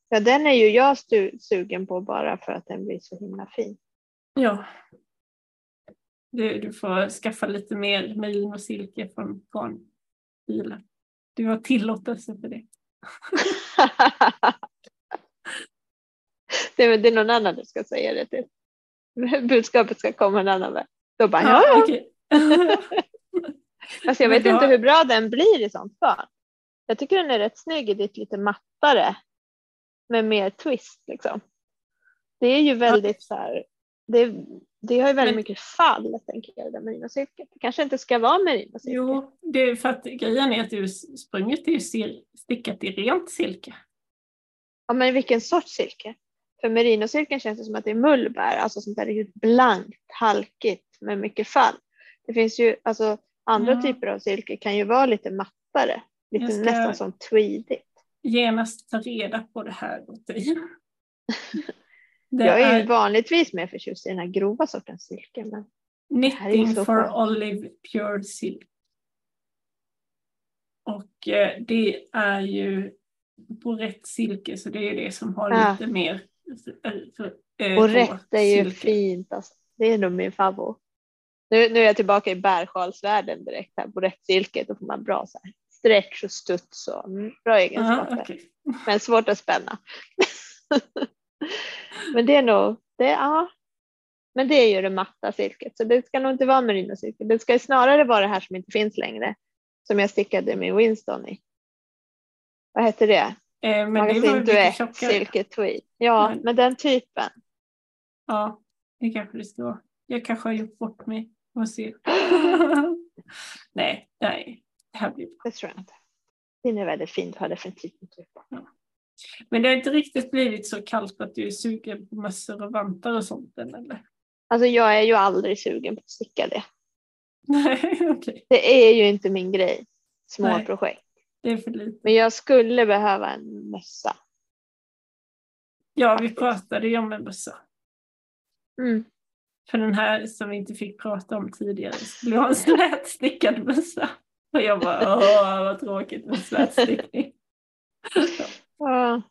Ja, den är ju jag sugen på bara för att den blir så himla fin. Ja. Du, du får skaffa lite mer melin och silke från garnbilen. Du har tillåtelse för det. [laughs] det, är, det är någon annan du ska säga det till. budskapet ska komma en annan väg. Då bara, ja, Ja, okej. [laughs] Alltså jag vet inte hur bra den blir i sånt fall. Jag tycker den är rätt snygg i ditt lite mattare. Med mer twist liksom. Det är ju väldigt så här. Det, det har ju väldigt Men- mycket fall tänker jag, det merinosilket. Det kanske inte ska vara merinosilke. Jo, det är för att grejen är att ursprunget är ju stickat i rent silke. Ja, men vilken sorts silke? För merinosilken känns det som att det är mullbär, alltså sånt där riktigt blankt, halkigt med mycket fall. Det finns ju, alltså andra Ja. typer av silke kan ju vara lite mattare, lite nästan som tweedigt. Genast ta reda på det här åt dig. [laughs] Jag är ju vanligtvis mer förtjust i den här grova sortens silke. Men Knitting for skönt. Olive Pure Silk. Och eh, det är ju på rätt silke så det är det som har Ja. lite mer för, eh, och rå rätt är ju silke. fint. Alltså. Det är nog min favorit. Nu, nu är jag tillbaka i bärsjalsvärlden direkt här på rätt silke. Då får man bra så här, stretch och studs och mm, bra egenskaper. Ja, okej. [laughs] Men svårt att spänna. [laughs] men det är nog, det, ja. Men det är ju det matta silket. Så det ska nog inte vara merinosilke. Det ska snarare vara det här som inte finns längre. Som jag stickade min Winston i. Vad heter det? Eh, men det var Magasin Duett. Silke Tweed. Ja, Men- men den typen. Ja, det kanske det står. Jag kanske har gjort bort mig. Får se. [gasps] [laughs] nej, nej. Det här blir bra. Det tror jag inte. Den är väldigt fin. Du har definitivt en typ. Men det har inte riktigt blivit så kallt att du är sugen på mössor och vantar och sånt än, eller? Alltså jag är ju aldrig sugen på att sticka det. [laughs] Nej, okej. Det är ju inte min grej. Små Nej. projekt. Det är för lite. Men jag skulle behöva en mössa. Ja, vi pratade ju om en mössa. Mm. För den här som vi inte fick prata om tidigare skulle ha en slätstickad [laughs] mössa. Och jag bara, åh vad tråkigt med slätstickning. Ja.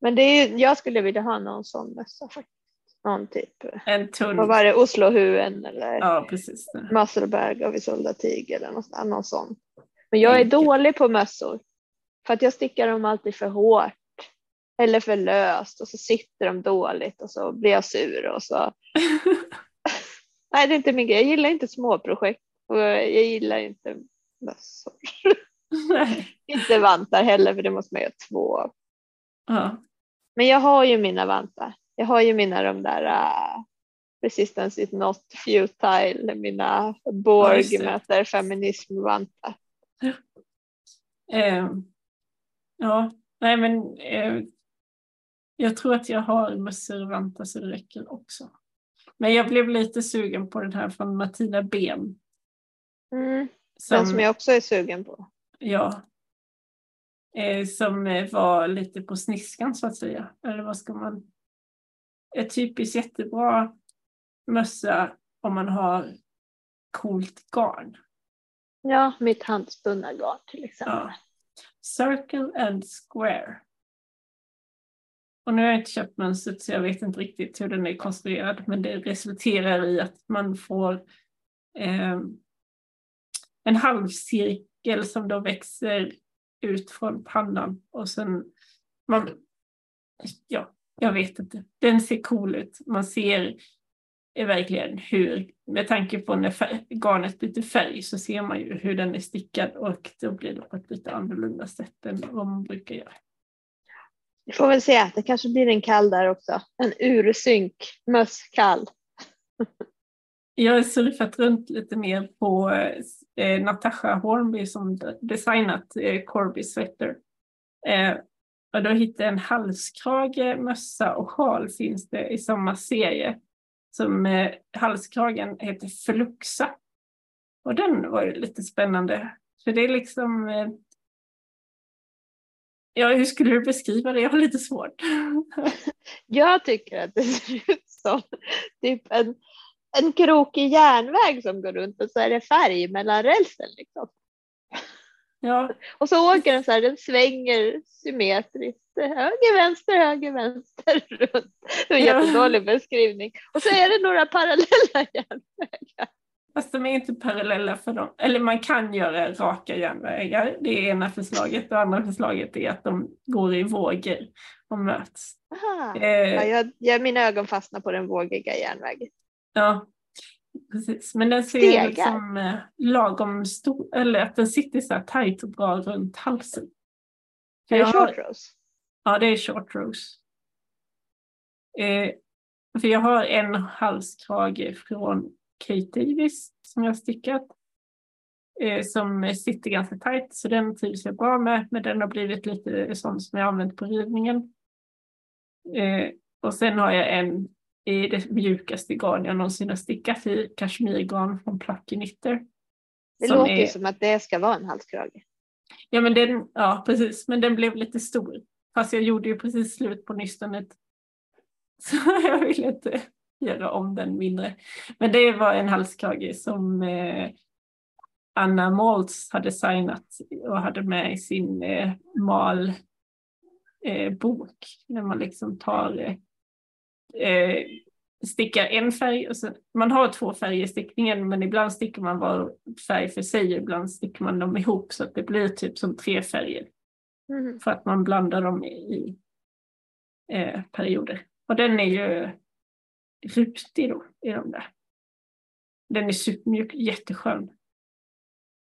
Men det är jag skulle vilja ha någon sån mössa faktiskt. Någon typ. En tunn. Vad var det? Oslohuen eller Ja, precis. Musselberg av Isolda Tig eller något, någon sån. Men jag är Enkelt. dålig på mössor. För att jag stickar dem alltid för hårt. Eller för löst och så sitter de dåligt och så blir jag sur och så. [laughs] Nej det är inte min grej. Jag gillar inte småprojekt och jag gillar inte mössor. [laughs] Inte vantar heller för det måste man göra två av. Ja. Men jag har ju mina vantar. Jag har ju mina de där uh, Resistance is not futile, mina Ja, Borg det. möter feminism-vantar. Eh, ja, nej men eh, jag tror att jag har mössor och vantar så det räcker också. Men jag blev lite sugen på den här från Martina Ben. Mm. Som, Den som jag också är sugen på. ja, eh, som eh, var lite på sniskan så att säga. Eller vad ska man... Ett typiskt jättebra mössa om man har coolt garn. Ja, mitt handspunna garn till exempel. Ja. Circle and Square. Och nu har jag inte köpt mönstret så jag vet inte riktigt hur den är konstruerad men det resulterar i att man får eh, en halvcirkel som då växer ut från pannan och sen man, ja, jag vet inte. Den ser cool ut. Man ser är verkligen hur, med tanke på när färg, garnet byter färg så ser man ju hur den är stickad och då blir det på ett lite annorlunda sätt än vad man brukar göra. Vi får väl se, det kanske blir en kall där också. En ursynk mösskall. [laughs] Jag har surfat runt lite mer på eh, Natasha Hornby som designat eh, Corby Sweater. Eh, och då hittade jag en halskrage, mössa och sjal finns det i samma serie. Som eh, halskragen heter Fluxa. Och den var ju lite spännande. För det är liksom... Eh, ja, hur skulle du beskriva det? Jag har lite svårt. [laughs] Jag tycker att det ser ut som typ en, en krokig järnväg som går runt och så är det färg mellan rälsen. Liksom. ja, Och så åker den så här, den svänger symmetriskt. Höger, vänster, höger, vänster. Runt. Det var en Ja. jättedålig beskrivning. Och så är det några parallella [laughs] järnvägar. Fast de är inte parallella för dem. Eller man kan göra raka järnvägar. Det är ena förslaget. Det andra förslaget är att de går i vågor och möts. Eh, Ja, jag, jag, mina ögon fastnar på den vågiga järnvägen. Ja, precis. Men den ser Stegar. liksom eh, lagom stor, eller att den sitter så här tajt och bra runt halsen. För Är det short rose? Ja, det är short rose. Eh, för jag har en halskrage från Kate Davis som jag har stickat. Eh, som sitter ganska tajt så den trivs jag bra med. Men den har blivit lite sån som jag använt på ridningen. Eh, och sen har jag en i det mjukaste garn jag någonsin har stickat i, kashmirgarn från Plucky Knitter. Det låter är- som att det ska vara en halskrage. Ja, men den, ja, precis. Men den blev lite stor. Fast jag gjorde ju precis slut på nystanet. [laughs] Så jag ville inte göra om den mindre. Men det var en halskrage som eh, Anna Maltz hade signat och hade med i sin eh, mal eh. När man liksom tar eh, stickar en färg och sen, man har två färger i stickningen men ibland stickar man var färg för sig ibland stickar man dem ihop så att det blir typ som tre färger Mhm. för att man blandar dem i, i eh, perioder. Och den är ju rutig då i de där. Den är supermjuk, jätteskön.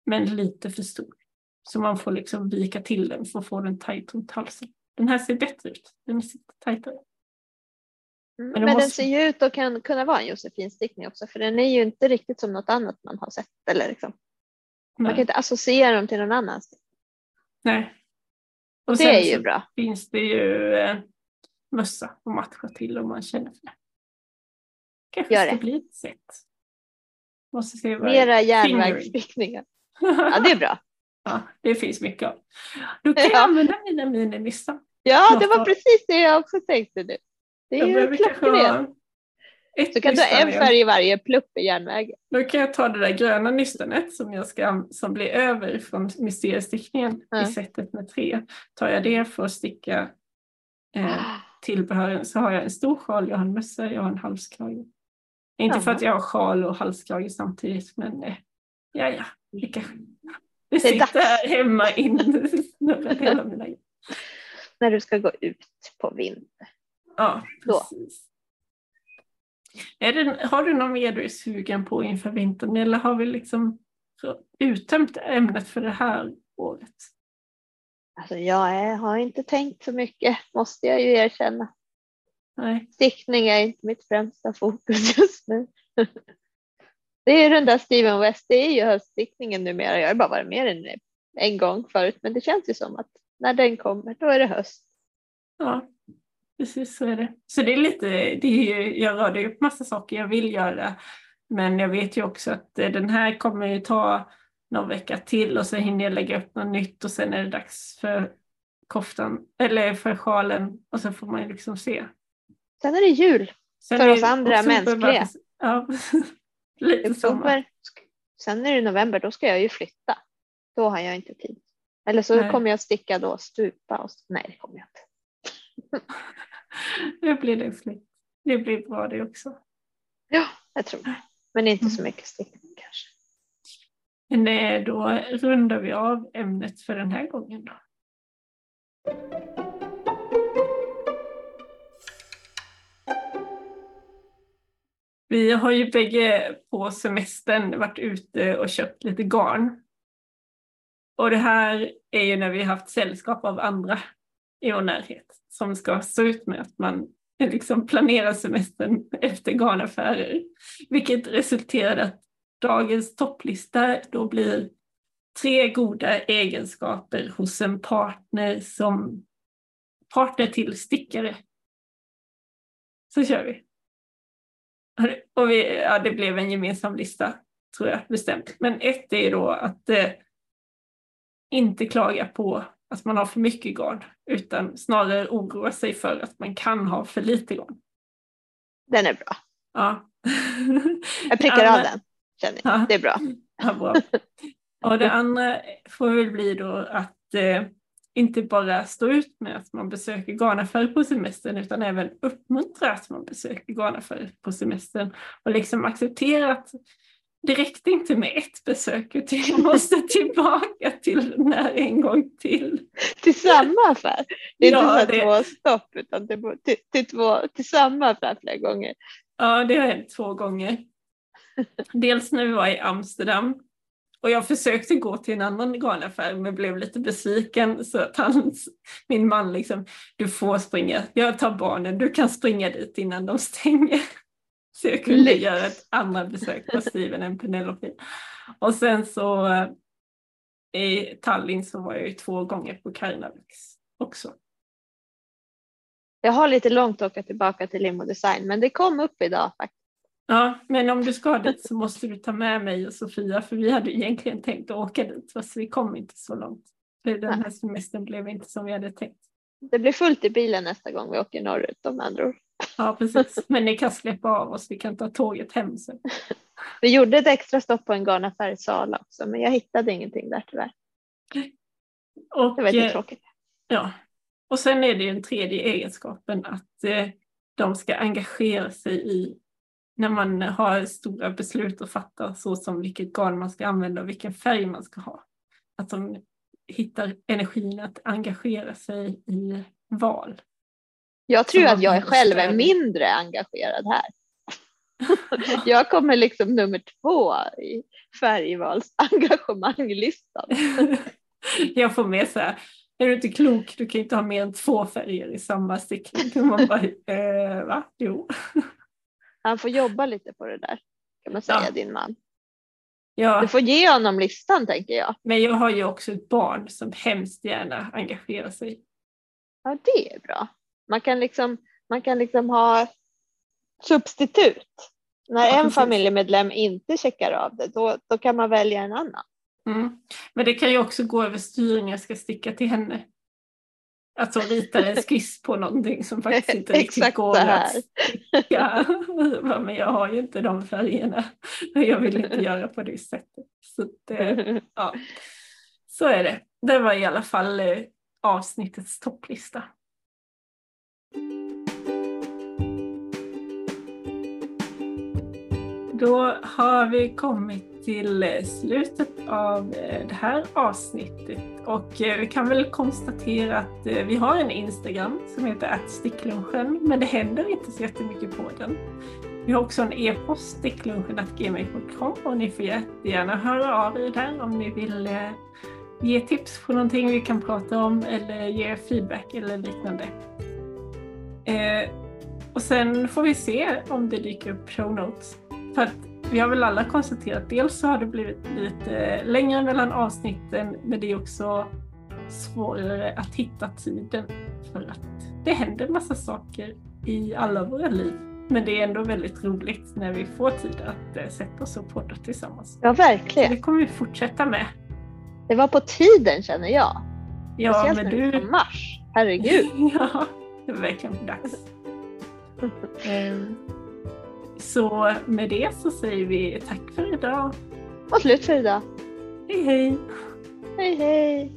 Men lite för stor. Så man får liksom vika till den för att få den tajt runt halsen. Den här ser bättre ut. Den sitter tajtare. Mm. Men Men, det den måste- ser ju ut att kan, kunna vara en Josefin-stickning också för den är ju inte riktigt som något annat man har sett. Eller liksom. Man kan inte associera dem till någon annan. Nej. Och Och det är ju bra. finns det ju eh, mössa att matcha till om man känner för det. Kanske Gör det. bli ett sätt. Måste se vad Mera järnvägsstickningar. Ja, det är bra. [laughs] Ja, det finns mycket av. Då kan Ja. använda mina mininystan. Ja, det var precis det jag också tänkte nu. Det är Jag ju klockrent. Så kan du ha en färg i varje plupp i järnvägen. Då kan jag ta det där gröna nystanet som, jag ska, som blir över från mysteriestickningen Ja. i sättet med tre. Tar jag det för att sticka eh, tillbehören så har jag en stor sjal, jag har en mössa, jag har en halskrage. Inte för Jaha. att jag har sjal och halskrage samtidigt men eh, ja ja, det kanske. Det är dags. sitter här hemma [laughs] mina När du ska gå ut på vind. Ja, precis. Det, har du något mer du är sugen på inför vintern eller har vi liksom uttömt ämnet för det här året? Alltså jag är, har inte tänkt så mycket, måste jag ju erkänna. Nej. Stickning är inte mitt främsta fokus just nu. [laughs] Det är ju den där Steven West, det är ju höststickningen numera. Jag har bara varit med den en gång förut, men det känns ju som att när den kommer, då är det höst. Ja, precis så är det. Så det är lite, det är ju, jag radar upp massa saker jag vill göra. Men jag vet ju också att eh, den här kommer ju ta någon vecka till och så hinner jag lägga upp något nytt och sen är det dags för koftan, eller för sjalen och så får man ju liksom se. Sen är det jul. Sen För oss andra mänskliga. Ja, [laughs] lite. Oktober, sen är det november, då ska jag ju flytta. Då har jag inte tid. Eller så Nej. kommer jag sticka då, stupa och nej det kommer jag inte. Det blir det. Det blir bra det också. Ja, jag tror det. Men inte så Mm. mycket stickning kanske. Men då rundar vi av ämnet för den här gången då. Vi har ju bägge på semestern varit ute och köpt lite garn. Och det här är ju när vi har haft sällskap av andra i vår närhet som ska stå ut med att man liksom planerar semestern efter garnaffärer. Vilket resulterade att dagens topplista då blir tre goda egenskaper hos en partner som partner till stickare. Så kör vi. Och vi, ja, det blev en gemensam lista, tror jag bestämt. Men ett är då att eh, inte klaga på att man har för mycket garn, utan snarare oroa sig för att man kan ha för lite garn. Den är bra. Ja. [laughs] Jag prickar Ja, av den. Känner Ja. jag. Det är bra. Ja, bra. Och det andra får väl bli då att eh, inte bara stå ut med att man besöker garnaffärer på semestern utan även uppmuntra att man besöker garnaffärer på semestern och liksom acceptera att det räckte inte med ett besök utan jag måste [laughs] tillbaka till den här en gång till. Till samma affär? Det är ja, inte så det... två stopp utan till, till, till, två, till samma affär flera gånger? Ja, det har hänt två gånger. Dels när vi var i Amsterdam och jag försökte gå till en annan garnaffär men blev lite besviken så att han, min man liksom, du får springa, jag tar barnen, du kan springa dit innan de stänger. Så jag kunde Lätt. göra ett andra besök på Steven än Penelope. Och sen så eh, i Tallinn så var jag ju två gånger på Karnavix också. Jag har lite långt att åka tillbaka till Limo Design men det kom upp idag faktiskt. Ja, men om du ska dit så måste du ta med mig och Sofia för vi hade egentligen tänkt att åka dit fast vi kom inte så långt. För den här semestern blev inte som vi hade tänkt. Det blir fullt i bilen nästa gång vi åker norrut om andra ord. [laughs] Ja, precis. Men ni kan släppa av oss, vi kan ta tåget hem sen. [laughs] Vi gjorde ett extra stopp på en garnaffär i Sala också, men jag hittade ingenting där tyvärr. Och, det var lite eh, tråkigt. Ja, och sen är det den tredje egenskapen att eh, de ska engagera sig i när man har stora beslut att fatta så som vilket garn man ska använda och vilken färg man ska ha. Att de hittar energin att engagera sig i val. Jag tror att jag själv är mindre engagerad här. [laughs] jag kommer liksom nummer två i färgvalsengagemanglistan. [laughs] jag får med så här, är du inte klok, du kan inte ha mer än två färger i samma stickning. Man bara, eh, va? Jo. [laughs] Han får jobba lite på det där kan man säga, ja. din man. Ja. Du får ge honom listan tänker jag. Men jag har ju också ett barn som hemskt gärna engagerar sig. Ja, det är bra. Man kan liksom, man kan liksom ha substitut. När ja, en familjemedlem inte checkar av det, då, då kan man välja en annan. Mm. Men det kan ju också gå över styr när jag ska sticka till henne. Att hon ritar en skiss på någonting som faktiskt inte [laughs] riktigt går att sticka. [laughs] Men jag har ju inte de färgerna. [laughs] Jag vill inte göra på det sättet. Så, det, ja. så är det. Det var i alla fall eh, avsnittets topplista. Då har vi kommit till eh, slutet av eh, det här avsnittet och eh, vi kan väl konstatera att vi har en Instagram som heter attsticklunchen men det händer inte så jättemycket på den. Vi har också en e-post sticklunchen.gmail.com och ni får jättegärna höra av er där om ni vill ge tips på någonting vi kan prata om eller ge feedback eller liknande. Och sen får vi se om det dyker upp show notes för att vi har väl alla konstaterat, dels så har det blivit lite längre mellan avsnitten, men det är också svårare att hitta tiden för att det händer massa saker i alla våra liv. Men det är ändå väldigt roligt när vi får tid att äh, sätta oss och podda tillsammans. Ja, verkligen. Så det kommer vi fortsätta med. Det var på tiden känner jag. Ja, Speciellt men du... Mars. Herregud. [laughs] ja, det är verkligen dags. um, [laughs] Så med det så säger vi tack för idag. Och slut för idag. Hej hej. Hej hej.